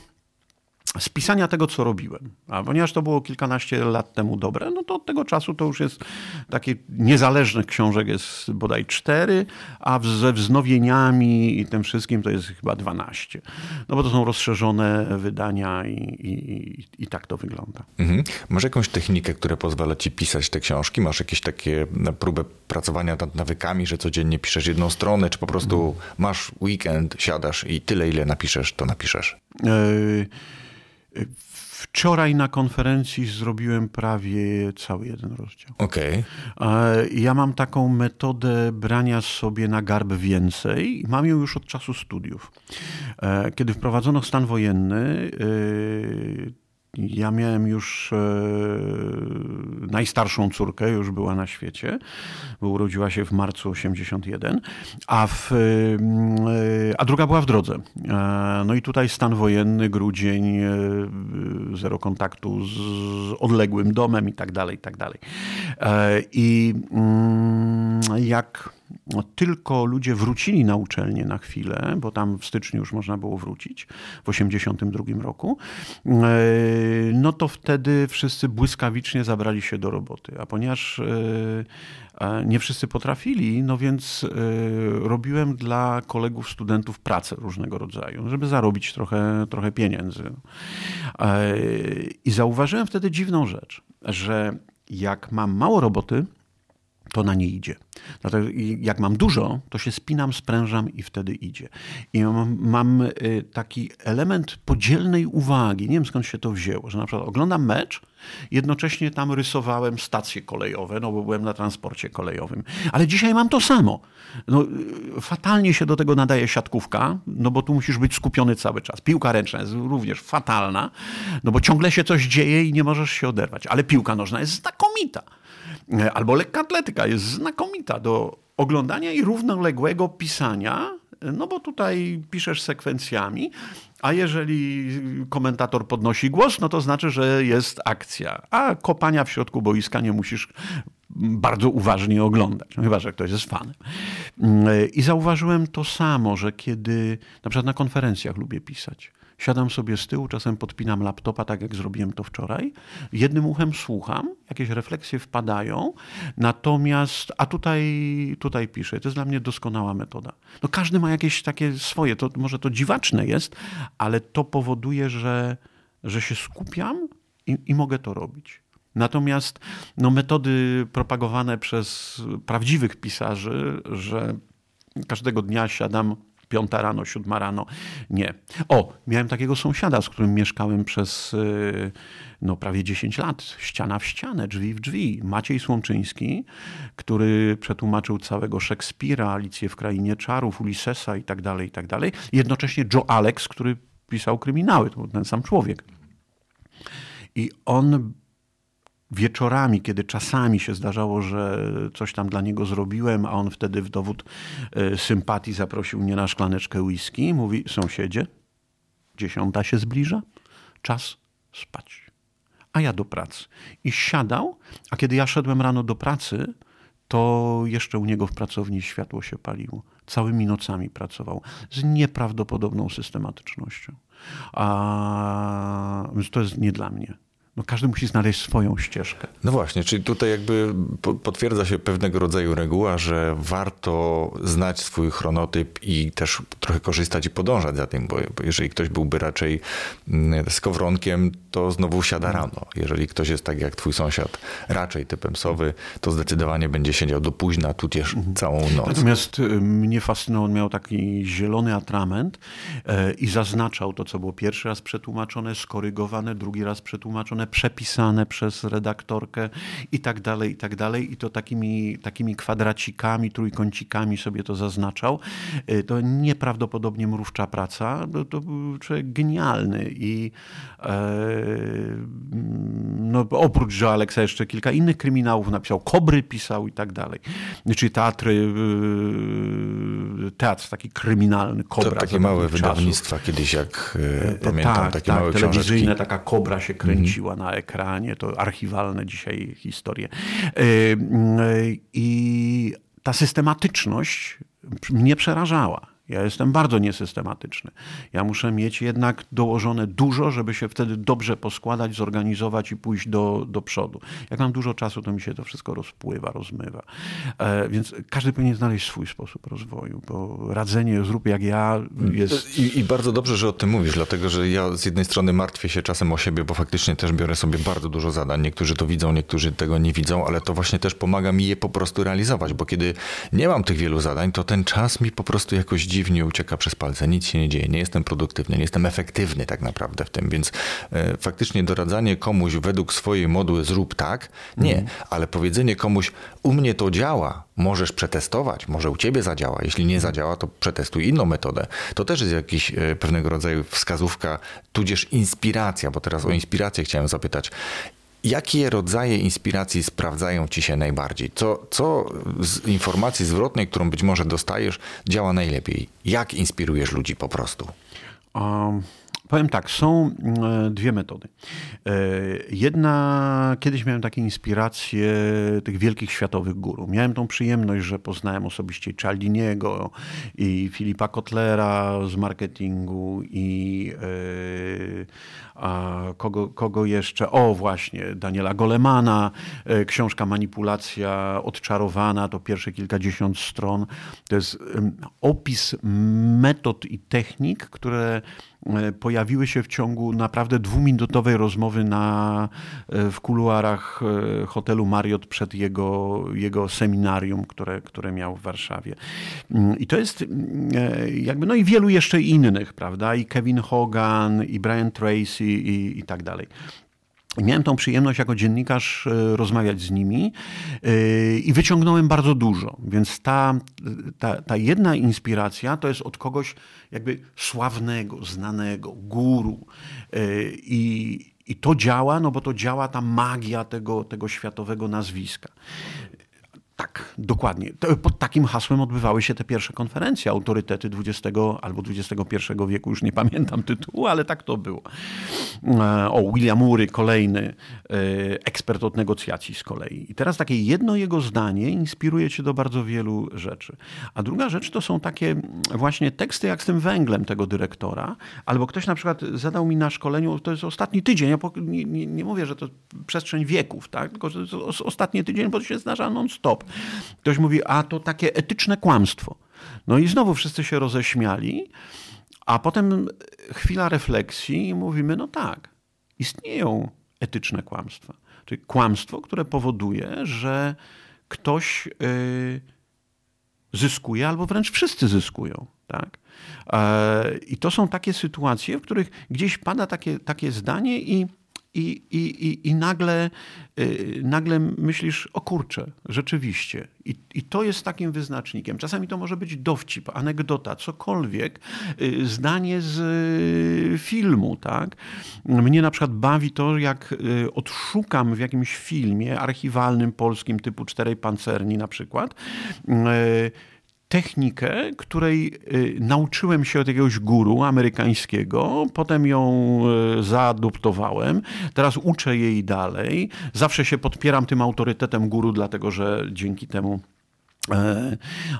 Speaker 1: spisania tego, co robiłem. A ponieważ to było kilkanaście lat temu dobre, no to od tego czasu to już jest takie niezależnych książek jest bodaj cztery, a ze wznowieniami i tym wszystkim to jest chyba dwanaście. No bo to są rozszerzone wydania i, i, i tak to wygląda.
Speaker 4: Mhm. Masz jakąś technikę, która pozwala ci pisać te książki? Masz jakieś takie próbę pracowania nad nawykami, że codziennie piszesz jedną stronę, czy po prostu masz weekend, siadasz i tyle, ile napiszesz, to napiszesz? Yy...
Speaker 1: Wczoraj na konferencji zrobiłem prawie cały jeden rozdział.
Speaker 4: Okej.
Speaker 1: Okay. Ja mam taką metodę brania sobie na garb więcej. Mam ją już od czasu studiów. E, kiedy wprowadzono stan wojenny, e, ja miałem już e, najstarszą córkę, już była na świecie, bo urodziła się w marcu 81, a, w, e, a druga była w drodze. E, no i tutaj stan wojenny, grudzień, zero kontaktu z odległym domem i tak dalej, i tak dalej. I mm, jak tylko ludzie wrócili na uczelnię na chwilę, bo tam w styczniu już można było wrócić, w 1982 roku, e, no to wtedy wszyscy błyskawicznie zabrali się do roboty. A ponieważ e, nie wszyscy potrafili, no więc e, robiłem dla kolegów, studentów pracę różnego rodzaju, żeby zarobić trochę, trochę pieniędzy. I zauważyłem wtedy dziwną rzecz, że jak mam mało roboty, to na nie idzie. Dlatego jak mam dużo, to się spinam, sprężam i wtedy idzie. I mam, y, taki element podzielnej uwagi. Nie wiem skąd się to wzięło, że na przykład oglądam mecz, jednocześnie tam rysowałem stacje kolejowe, no bo byłem na transporcie kolejowym. Ale dzisiaj mam to samo. No, y, fatalnie się do tego nadaje siatkówka, no bo tu musisz być skupiony cały czas. Piłka ręczna jest również fatalna, no bo ciągle się coś dzieje i nie możesz się oderwać. Ale piłka nożna jest znakomita. E, albo lekka atletyka jest znakomita do oglądania i równoległego pisania, e, no bo tutaj piszesz sekwencjami, a jeżeli komentator podnosi głos, no to znaczy, że jest akcja. A kopania w środku boiska nie musisz bardzo uważnie oglądać, no chyba że ktoś jest fanem. E, I zauważyłem to samo, że kiedy na przykład na konferencjach lubię pisać, Siadam sobie z tyłu, czasem podpinam laptopa, tak jak zrobiłem to wczoraj. Jednym uchem słucham, jakieś refleksje wpadają, natomiast, a tutaj, tutaj piszę. To jest dla mnie doskonała metoda. No każdy ma jakieś takie swoje, to może to dziwaczne jest, ale to powoduje, że, że się skupiam i, i mogę to robić. Natomiast no, metody propagowane przez prawdziwych pisarzy, że każdego dnia siadam piąta rano, siódma rano. Nie. O, miałem takiego sąsiada, z którym mieszkałem przez y, no, prawie 10 lat. Ściana w ścianę, drzwi w drzwi. Maciej Słomczyński, który przetłumaczył całego Szekspira, Alicję w Krainie Czarów, Ulyssesa i tak dalej, i tak dalej. Jednocześnie Joe Alex, który pisał kryminały, to był ten sam człowiek. I on wieczorami, kiedy czasami się zdarzało, że coś tam dla niego zrobiłem, a on wtedy w dowód e, sympatii zaprosił mnie na szklaneczkę whisky. Mówi, sąsiedzie, dziesiąta się zbliża, czas spać. A ja do pracy. I siadał, a kiedy ja szedłem rano do pracy, to jeszcze u niego w pracowni światło się paliło. Całymi nocami pracował z nieprawdopodobną systematycznością. A, to jest nie dla mnie. No każdy musi znaleźć swoją ścieżkę.
Speaker 4: No właśnie, czyli tutaj jakby potwierdza się pewnego rodzaju reguła, że warto znać swój chronotyp i też trochę korzystać i podążać za tym, bo jeżeli ktoś byłby raczej mm, skowronkiem, to znowu siada rano. Jeżeli ktoś jest tak jak twój sąsiad, raczej typem sowy, to zdecydowanie będzie siedział do późna, tudzież mhm. całą noc.
Speaker 1: Natomiast y, mnie fascynował, on miał taki zielony atrament e, i zaznaczał to, co było pierwszy raz przetłumaczone, skorygowane, drugi raz przetłumaczone, przepisane przez redaktorkę i tak dalej, i tak dalej. I to takimi, takimi kwadracikami, trójkącikami sobie to zaznaczał. E, to nieprawdopodobnie mrówcza praca. To, to był człowiek genialny i e, no, oprócz Joe Alexa jeszcze kilka innych kryminałów napisał. Kobry pisał i tak dalej. Czyli teatry, y, teatr taki kryminalny, Kobra. To
Speaker 4: takie małe wydawnictwa kiedyś, jak e, pamiętam,
Speaker 1: tak,
Speaker 4: takie
Speaker 1: tak,
Speaker 4: małe
Speaker 1: telewizyjne,
Speaker 4: książeczki.
Speaker 1: taka Kobra się kręciła mm. na ekranie, to archiwalne dzisiaj historie. E, y, I ta systematyczność mnie przerażała. Ja jestem bardzo niesystematyczny. Ja muszę mieć jednak dołożone dużo, żeby się wtedy dobrze poskładać, zorganizować i pójść do, do przodu. Jak mam dużo czasu, to mi się to wszystko rozpływa, rozmywa. E, więc każdy powinien znaleźć swój sposób rozwoju, bo radzenie zrób jak ja jest...
Speaker 4: I, I, bardzo dobrze, że o tym mówisz, dlatego że ja z jednej strony martwię się czasem o siebie, bo faktycznie też biorę sobie bardzo dużo zadań. Niektórzy to widzą, niektórzy tego nie widzą, ale to właśnie też pomaga mi je po prostu realizować, bo kiedy nie mam tych wielu zadań, to ten czas mi po prostu jakoś dziwi dziwnie ucieka przez palce, nic się nie dzieje, nie jestem produktywny, nie jestem efektywny tak naprawdę w tym, więc e, faktycznie doradzanie komuś według swojej modły zrób tak, nie, mm. ale powiedzenie komuś u mnie to działa, możesz przetestować, może u ciebie zadziała, jeśli nie zadziała, to przetestuj inną metodę. To też jest jakiś e, pewnego rodzaju wskazówka, tudzież inspiracja, bo teraz o inspirację chciałem zapytać. Jakie rodzaje inspiracji sprawdzają ci się najbardziej? Co, co z informacji zwrotnej, którą być może dostajesz, działa najlepiej? Jak inspirujesz ludzi po prostu?
Speaker 1: Um, powiem tak, są e, dwie metody. E, jedna, kiedyś miałem takie inspiracje tych wielkich światowych guru. Miałem tą przyjemność, że poznałem osobiście Cialdiniego i Filipa Kotlera z marketingu i e, kogo, kogo jeszcze? O, właśnie, Daniela Golemana, książka Manipulacja odczarowana, to pierwsze kilkadziesiąt stron. To jest opis metod i technik, które pojawiły się w ciągu naprawdę dwuminutowej rozmowy na, e, w kuluarach hotelu Marriott przed jego, jego seminarium, które, które miał w Warszawie. Mm, I to jest jakby, no i wielu jeszcze innych, prawda? I Kevin Hogan, i Brian Tracy, i, i tak dalej. Miałem tą przyjemność jako dziennikarz e, rozmawiać z nimi e, i wyciągnąłem bardzo dużo. Więc ta, ta, ta jedna inspiracja to jest od kogoś jakby sławnego, znanego, guru. E, I, i to działa, no bo to działa ta magia tego, tego światowego nazwiska. Tak, dokładnie. Pod takim hasłem odbywały się te pierwsze konferencje, autorytety XX albo XXI wieku, już nie pamiętam tytułu, ale tak to było. E, o, William Ury, kolejny e, ekspert od negocjacji z kolei. I teraz takie jedno jego zdanie inspiruje cię do bardzo wielu rzeczy. A druga rzecz to są takie właśnie teksty jak z tym węglem tego dyrektora, albo ktoś na przykład zadał mi na szkoleniu, to jest ostatni tydzień, ja nie, nie, nie mówię, że to przestrzeń wieków, tak? tylko że to jest ostatni tydzień, bo to się zdarza non-stop. Ktoś mówi, a to takie etyczne kłamstwo. No i znowu wszyscy się roześmiali, a potem chwila refleksji i mówimy, no tak, istnieją etyczne kłamstwa. Czyli kłamstwo, które powoduje, że ktoś yy, zyskuje, albo wręcz wszyscy zyskują. Tak? E, I to są takie sytuacje, w których gdzieś pada takie, takie zdanie i i, i, i, i nagle, yy, nagle myślisz, o kurczę, rzeczywiście. I, I to jest takim wyznacznikiem. Czasami to może być dowcip, anegdota, cokolwiek, yy, zdanie z yy, filmu. Tak? Mnie na przykład bawi to, jak y, odszukam w jakimś filmie archiwalnym polskim typu Czterej Pancerni na przykład, y, technikę, której y, nauczyłem się od jakiegoś guru amerykańskiego, potem ją y, zaadoptowałem, teraz uczę jej dalej. Zawsze się podpieram tym autorytetem guru, dlatego że dzięki temu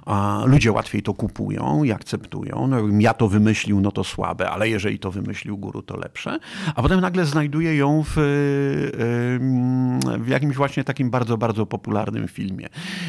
Speaker 1: a ludzie łatwiej to kupują i akceptują. No, ja to wymyślił, no to słabe, ale jeżeli to wymyślił guru, to lepsze. A potem nagle znajduje ją w, w jakimś właśnie takim bardzo, bardzo popularnym filmie.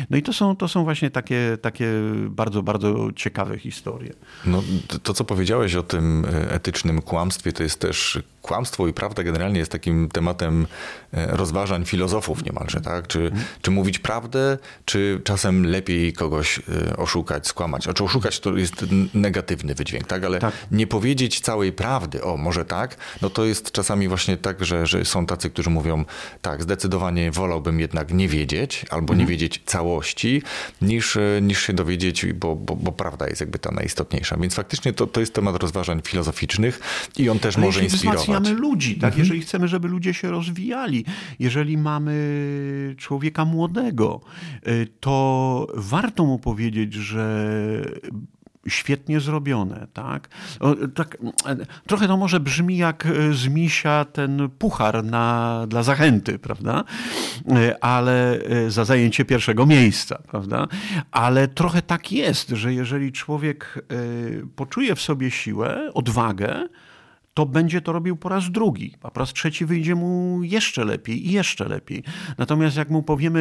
Speaker 1: No i to są, to są właśnie takie, takie bardzo, bardzo ciekawe historie.
Speaker 4: No, to, co powiedziałeś o tym e, etycznym kłamstwie, to jest też kłamstwo i prawda generalnie jest takim tematem e, rozważań filozofów niemalże, tak? Czy, mhm. czy mówić prawdę, czy czasem lepiej kogoś e, oszukać, skłamać. Znaczy oszukać to jest negatywny wydźwięk, tak? Ale tak. nie powiedzieć całej prawdy, o może tak, no to jest czasami właśnie tak, że, że są tacy, którzy mówią tak, zdecydowanie wolałbym jednak nie wiedzieć albo nie mhm. wiedzieć całości, niż, e, niż się dowiedzieć, bo, bo, bo prawda jest jakby ta najistotniejsza. Więc faktycznie to, to jest temat rozważań filozoficznych i on też Ale może inspirować
Speaker 1: mamy ludzi, tak? Mhm. Jeżeli chcemy, żeby ludzie się rozwijali, jeżeli mamy człowieka młodego, y, to warto mu powiedzieć, że świetnie zrobione, tak? O, tak? Trochę to może brzmi jak z misia ten puchar na, dla zachęty, prawda? Y, ale y, za zajęcie pierwszego miejsca, prawda? Ale trochę tak jest, że jeżeli człowiek poczuje w sobie siłę, odwagę, to będzie to robił po raz drugi, a po raz trzeci wyjdzie mu jeszcze lepiej i jeszcze lepiej. Natomiast jak mu powiemy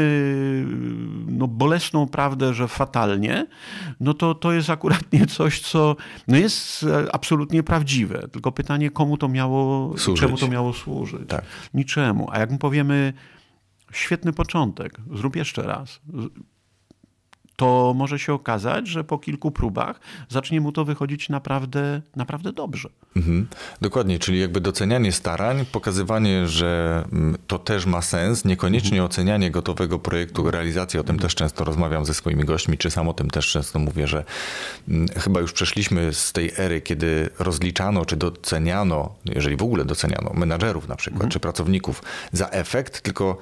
Speaker 1: no, bolesną prawdę, że fatalnie, no to to jest akurat nie coś, co no jest absolutnie prawdziwe. Tylko pytanie, komu to miało, służyć. czemu to miało służyć? Tak. Niczemu. A jak mu powiemy świetny początek, zrób jeszcze raz, to może się okazać, że po kilku próbach zacznie mu to wychodzić naprawdę, naprawdę dobrze. Mhm.
Speaker 4: Dokładnie, czyli jakby docenianie starań, pokazywanie, że mm, to też ma sens, niekoniecznie mhm. ocenianie gotowego projektu, realizacji, o tym też często rozmawiam ze swoimi gośćmi, czy sam o tym też często mówię, że mm, chyba już przeszliśmy z tej ery, kiedy rozliczano, czy doceniano, jeżeli w ogóle doceniano, menadżerów na przykład, mhm. czy pracowników za efekt, tylko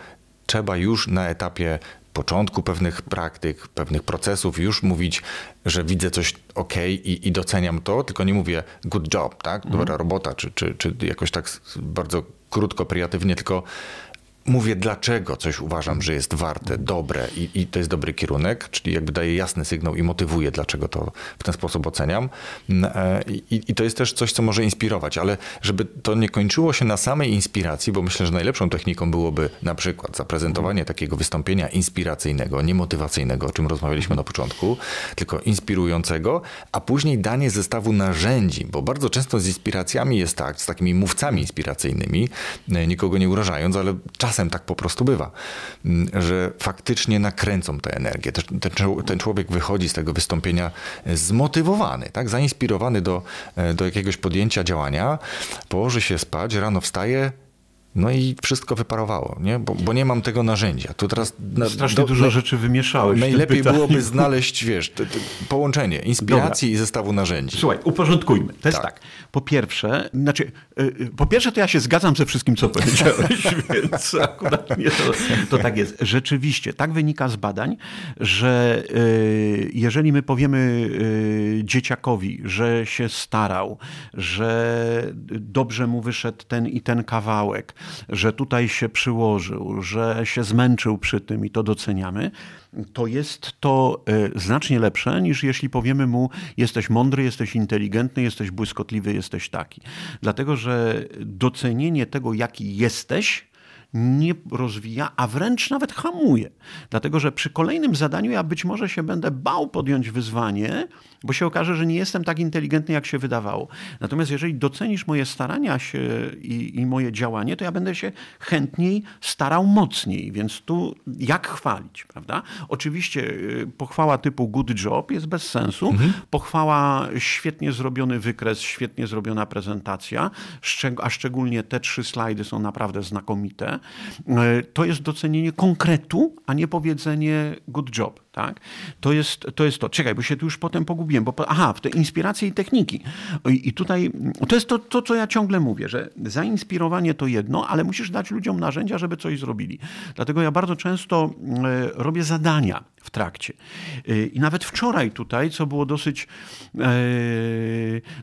Speaker 4: trzeba już na etapie początku pewnych praktyk, pewnych procesów już mówić, że widzę coś ok i, i doceniam to, tylko nie mówię good job, tak? Dobra mhm. robota, czy, czy, czy jakoś tak bardzo krótko, kreatywnie, tylko mówię, dlaczego coś uważam, że jest warte, dobre i, i, to jest dobry kierunek, czyli jakby daję jasny sygnał i motywuję, dlaczego to w ten sposób oceniam. Mm, e, I, I, to jest też coś, co może inspirować, ale żeby to nie kończyło się na samej inspiracji, bo myślę, że najlepszą techniką byłoby na przykład zaprezentowanie takiego wystąpienia inspiracyjnego, nie motywacyjnego, o czym rozmawialiśmy na początku, tylko inspirującego, a później danie zestawu narzędzi, bo bardzo często z inspiracjami jest tak, z takimi mówcami inspiracyjnymi, e, nikogo nie urażając, ale czasem czasem tak po prostu bywa, mm, że faktycznie nakręcą tę energię. Ten, ten człowiek wychodzi z tego wystąpienia zmotywowany, tak? zainspirowany do, e, do jakiegoś podjęcia działania, położy się spać, rano wstaje, no i wszystko wyparowało, nie? Bo, bo nie mam tego narzędzia. Tu teraz
Speaker 1: na, Strasznie do, dużo rzeczy wymieszałeś.
Speaker 4: Najlepiej byłoby znaleźć, wiesz, te, te połączenie inspiracji Dobra. i zestawu narzędzi.
Speaker 1: Słuchaj, uporządkujmy. To jest tak. tak. Po pierwsze, znaczy, yy, po pierwsze to ja się zgadzam ze wszystkim, co powiedziałeś, więc akurat nie to, to tak jest. Rzeczywiście, tak wynika z badań, że yy, jeżeli my powiemy yy, dzieciakowi, że się starał, że dobrze mu wyszedł ten i ten kawałek, że tutaj się przyłożył, że się zmęczył przy tym i to doceniamy, to jest to e, znacznie lepsze niż jeśli powiemy mu: jesteś mądry, jesteś inteligentny, jesteś błyskotliwy, jesteś taki. Dlatego, że docenienie tego, jaki jesteś, nie rozwija, a wręcz nawet hamuje. Dlatego, że przy kolejnym zadaniu ja być może się będę bał podjąć wyzwanie, bo się okaże, że nie jestem tak inteligentny, jak się wydawało. Natomiast jeżeli docenisz moje starania się i, i moje działanie, to ja będę się chętniej starał mocniej. Więc tu jak chwalić, prawda? Oczywiście y, pochwała typu good job jest bez sensu. Mhm. Pochwała świetnie zrobiony wykres, świetnie zrobiona prezentacja, a szczególnie te trzy slajdy są naprawdę znakomite. Y, to jest docenienie konkretu, a nie powiedzenie good job. Tak? To, jest, to jest to. Czekaj, bo się tu już potem pogubiłem. Bo, aha, w te inspiracje i techniki. I, tutaj to jest to, to, co ja ciągle mówię, że zainspirowanie to jedno, ale musisz dać ludziom narzędzia, żeby coś zrobili. Dlatego ja bardzo często e, robię zadania w trakcie. E, I nawet wczoraj tutaj, co było dosyć e,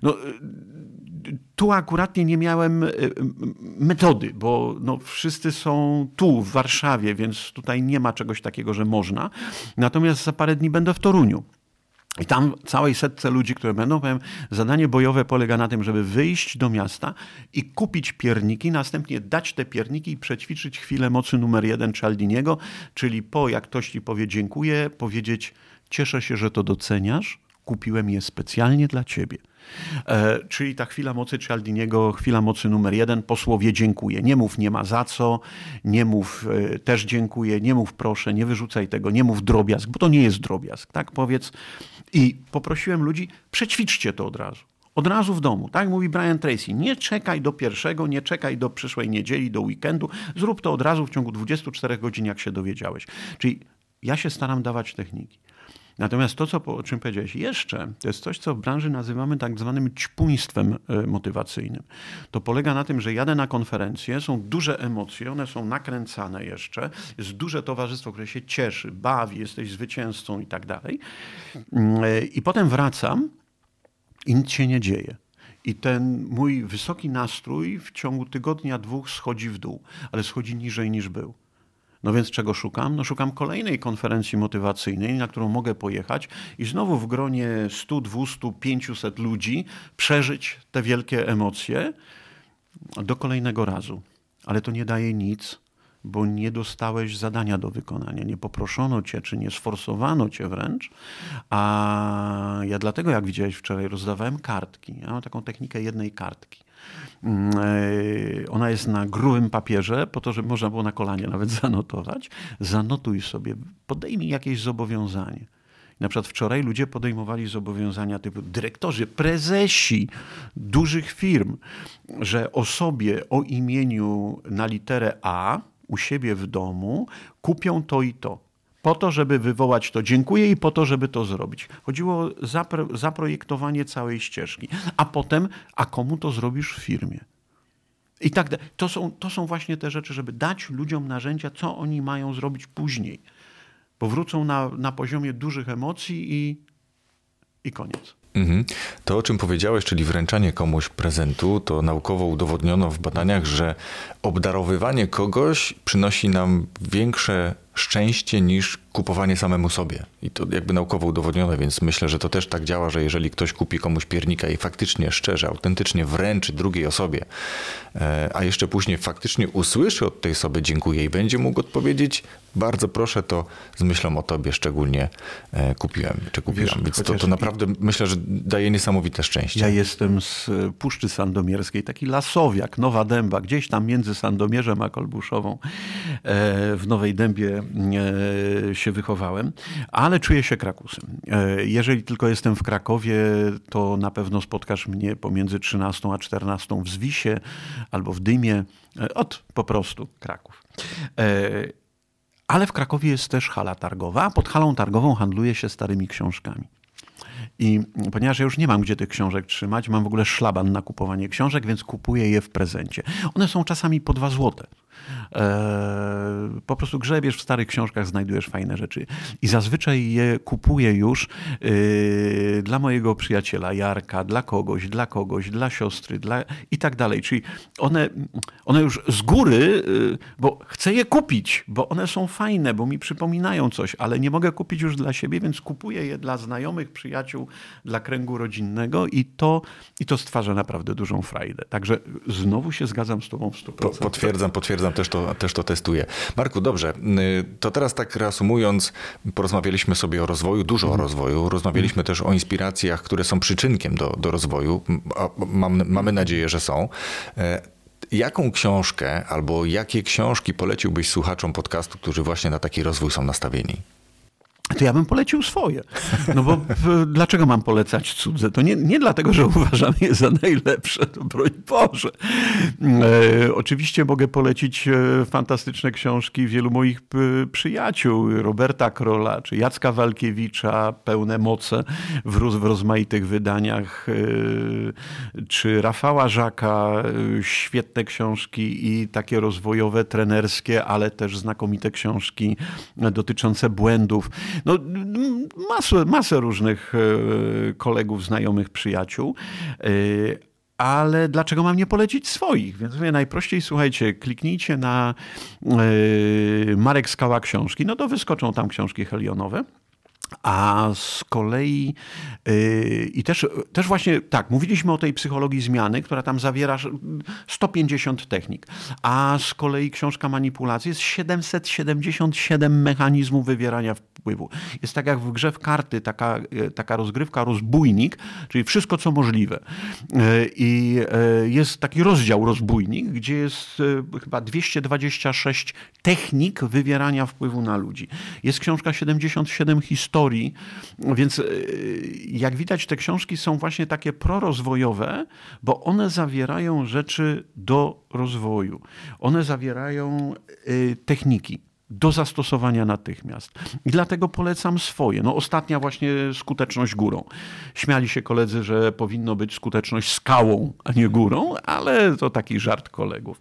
Speaker 1: no, tu akurat nie miałem metody, bo no, wszyscy są tu, w Warszawie, więc tutaj nie ma czegoś takiego, że można. Natomiast za parę dni będę w Toruniu. I tam całej setce ludzi, które będą, powiem, zadanie bojowe polega na tym, żeby wyjść do miasta i kupić pierniki, następnie dać te pierniki i przećwiczyć chwilę mocy numer jeden Cialdiniego, czyli po jak ktoś ci powie dziękuję, powiedzieć cieszę się, że to doceniasz, kupiłem je specjalnie dla ciebie. E, czyli ta chwila mocy Cialdiniego, chwila mocy numer jeden, posłowie dziękuję. Nie mów nie ma za co, nie mów e, też dziękuję, nie mów proszę, nie wyrzucaj tego, nie mów drobiazg, bo to nie jest drobiazg, tak powiedz. I poprosiłem ludzi, przećwiczcie to od razu. Od razu w domu, tak mówi Brian Tracy. Nie czekaj do pierwszego, nie czekaj do przyszłej niedzieli, do weekendu. Zrób to od razu w ciągu 24 godzin, jak się dowiedziałeś. Czyli ja się staram dawać techniki. Natomiast to, co, o czym powiedziałeś jeszcze, to jest coś, co w branży nazywamy tak zwanym ćpuństwem e, motywacyjnym. To polega na tym, że jadę na konferencję, są duże emocje, one są nakręcane jeszcze, jest duże towarzystwo, które się cieszy, bawi, jesteś zwycięzcą i tak dalej. Mm, e, I potem wracam i nic się nie dzieje. I ten mój wysoki nastrój w ciągu tygodnia, dwóch schodzi w dół, ale schodzi niżej niż był. No więc czego szukam? No szukam kolejnej konferencji motywacyjnej, na którą mogę pojechać i znowu w gronie 100, 200, 500 ludzi przeżyć te wielkie emocje do kolejnego razu. Ale to nie daje nic, bo nie dostałeś zadania do wykonania, nie poproszono cię, czy nie sforsowano cię wręcz. A ja dlatego, jak widziałeś wczoraj, rozdawałem kartki. Ja mam taką technikę jednej kartki. Mm, e, ona jest na grubym papierze, po to, żeby można było na kolanie nawet zanotować. Zanotuj sobie, podejmij jakieś zobowiązanie. Na przykład wczoraj ludzie podejmowali zobowiązania typu dyrektorzy, prezesi dużych firm, że osobie o imieniu na literę A u siebie w domu kupią to i to po to, żeby wywołać to dziękuję i po to, żeby to zrobić. Chodziło o zapro zaprojektowanie całej ścieżki. A potem, a komu to zrobisz w firmie? I tak to są, to są właśnie te rzeczy, żeby dać ludziom narzędzia, co oni mają zrobić później. Bo wrócą na, na poziomie dużych emocji i, i koniec.
Speaker 4: Mhm. To, o czym powiedziałeś, czyli wręczanie komuś prezentu, to naukowo udowodniono w badaniach, że obdarowywanie kogoś przynosi nam większe szczęście niż kupowanie samemu sobie. I to jakby naukowo udowodnione, więc myślę, że to też tak działa, że jeżeli ktoś kupi komuś piernika i faktycznie, szczerze, autentycznie wręczy drugiej osobie, e, a jeszcze później faktycznie usłyszy od tej osoby dziękuję i będzie mógł odpowiedzieć bardzo proszę, to z myślą o tobie szczególnie e, kupiłem, czy kupiłam. Wiesz, więc to, to naprawdę myślę, że daje niesamowite szczęście.
Speaker 1: Ja jestem z Puszczy Sandomierskiej, taki lasowiak, Nowa Dęba, gdzieś tam między Sandomierzem a Kolbuszową e, w Nowej Dębie się wychowałem, ale czuję się Krakusem. E, jeżeli tylko jestem w Krakowie, to na pewno spotkasz mnie pomiędzy 13 a 14 w Zwisie albo w Dymie. E, od po prostu Kraków. E, ale w Krakowie jest też hala targowa, a pod halą targową handluje się starymi książkami. I ponieważ ja już nie mam gdzie tych książek trzymać, mam w ogóle szlaban na kupowanie książek, więc kupuję je w prezencie. One są czasami po dwa złote. E, po prostu grzebiesz w starych książkach, znajdujesz fajne rzeczy. I zazwyczaj je kupuję już e, dla mojego przyjaciela Jarka, dla kogoś, dla kogoś, dla siostry, dla i tak dalej. Czyli one, one już z góry, e, bo chcę je kupić, bo one są fajne, bo mi przypominają coś, ale nie mogę kupić już dla siebie, więc kupuję je dla znajomych, przyjaciół, dla kręgu rodzinnego i to, i to stwarza naprawdę dużą frajdę. Także znowu się zgadzam z tobą w 100%.
Speaker 4: Potwierdzam, potwierdzam też to, też to testuję. Marku, dobrze, y, to teraz tak reasumując, porozmawialiśmy sobie o rozwoju, dużo o rozwoju, rozmawialiśmy też o inspiracjach, które są przyczynkiem do, do rozwoju. Mam, mamy nadzieję, że są. E, jaką książkę albo jakie książki poleciłbyś słuchaczom podcastu, którzy właśnie na taki rozwój są nastawieni?
Speaker 1: To ja bym polecił swoje. No bo dlaczego mam polecać cudze? To nie, nie dlatego, że uważam je za najlepsze, to broń Boże. E, oczywiście mogę polecić e, fantastyczne książki wielu moich przyjaciół, Roberta Krola czy Jacka Walkiewicza, Pełne moce w, roz, w rozmaitych wydaniach, e, czy Rafała Żaka, e, świetne książki i takie rozwojowe, trenerskie, ale też znakomite książki dotyczące błędów no, masę, masę różnych e, kolegów, znajomych, przyjaciół. E, ale dlaczego mam nie polecić swoich? Więc mówię, najprościej, słuchajcie, kliknijcie na yy, Marek Skała książki, no to wyskoczą tam książki helionowe. A z kolei yy, i też, też właśnie tak, mówiliśmy o tej psychologii zmiany, która tam zawiera 150 technik, a z kolei książka manipulacji jest 777 mechanizmów wywierania wpływu. Jest tak jak w grze w karty, taka, taka rozgrywka, rozbójnik, czyli wszystko co możliwe. Yy, I yy, jest taki rozdział rozbójnik, gdzie jest yy, chyba 226 technik wywierania wpływu na ludzi. Jest książka 77 historii, historii. Więc e, jak widać, te książki są właśnie takie prorozwojowe, bo one zawierają rzeczy do rozwoju. One zawierają e, techniki do zastosowania natychmiast. I dlatego polecam swoje. No ostatnia właśnie skuteczność górą. Śmiali się koledzy, że powinno być skuteczność skałą, a nie górą, ale to taki żart kolegów.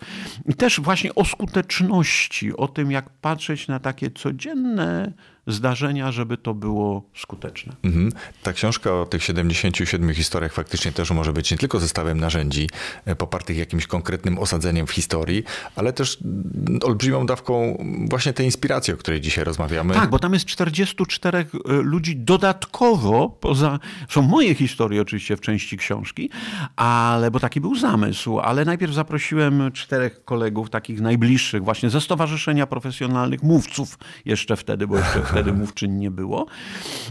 Speaker 1: I też właśnie o skuteczności, o tym jak patrzeć na takie codzienne zdarzenia, żeby to było skuteczne. Mhm.
Speaker 4: Ta książka o tych 77 historiach faktycznie też może być nie tylko zestawem narzędzi e, popartych jakimś konkretnym osadzeniem w historii, ale też mm, olbrzymią dawką właśnie tej inspiracji, o której dzisiaj rozmawiamy.
Speaker 1: Tak, bo tam jest 44 e, ludzi dodatkowo, poza, są moje historie oczywiście w części książki, ale, bo taki był zamysł, ale najpierw zaprosiłem czterech kolegów, takich najbliższych właśnie ze Stowarzyszenia Profesjonalnych Mówców jeszcze wtedy, bo jeszcze wtedy mówczyń nie było.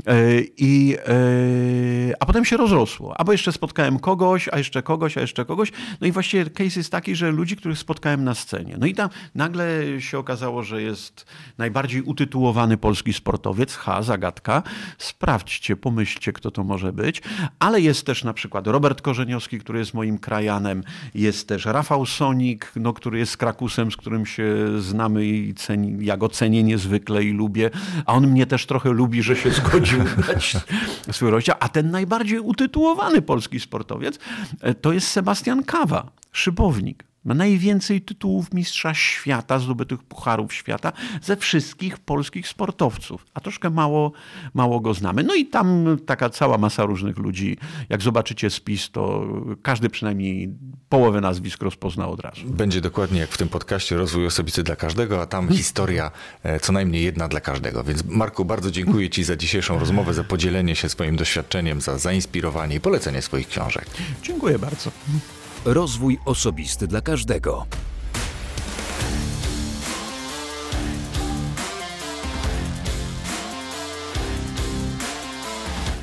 Speaker 1: E, I, e, a potem się rozrosło. Albo jeszcze spotkałem kogoś, a jeszcze kogoś, a jeszcze kogoś. No i właściwie case jest taki, że ludzi, których spotkałem na scenie. No i tam nagle się okazało, że jest najbardziej utytułowany polski sportowiec. Ha, zagadka. Sprawdźcie, pomyślcie, kto to może być. Ale jest też na przykład Robert Korzeniowski, który jest moim krajanem. Jest też Rafał Sonik, no, który jest Krakusem, z którym się znamy i ceni, ja go cenię niezwykle i lubię a on mnie też trochę lubi, że się zgodził dać swój rozdział. A ten najbardziej utytułowany polski sportowiec e, to jest Sebastian Kawa, szybownik. Ma najwięcej tytułów mistrza świata, zdobytych pucharów świata ze wszystkich polskich sportowców, a troszkę mało, mało go znamy. No i tam taka cała masa różnych ludzi. Jak zobaczycie spis, to każdy przynajmniej połowę nazwisk rozpozna od razu.
Speaker 4: Będzie dokładnie jak w tym podcaście Rozwój Osobisty dla Każdego, a tam historia e, co najmniej jedna dla każdego. Więc Marku, bardzo dziękuję Ci za dzisiejszą rozmowę, za podzielenie się swoim doświadczeniem, za zainspirowanie i polecenie swoich książek.
Speaker 1: Dziękuję bardzo.
Speaker 2: Rozwój osobisty dla każdego.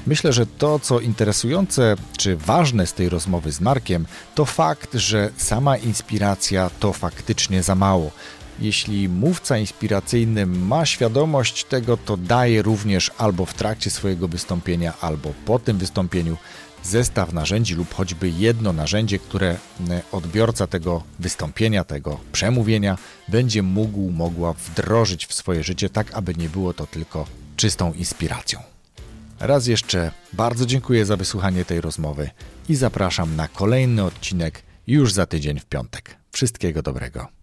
Speaker 4: Myślę, że to, co interesujące czy ważne z tej rozmowy z Markiem, to fakt, że sama inspiracja to faktycznie za mało. Jeśli mówca inspiracyjny ma świadomość tego, to daje również albo w trakcie swojego wystąpienia, albo po tym wystąpieniu zestaw narzędzi lub choćby jedno narzędzie, które odbiorca tego wystąpienia, tego przemówienia będzie mógł, mogła wdrożyć w swoje życie, tak aby nie było to tylko czystą inspiracją. Raz jeszcze bardzo dziękuję za wysłuchanie tej rozmowy i zapraszam na kolejny odcinek już za tydzień w piątek. Wszystkiego dobrego.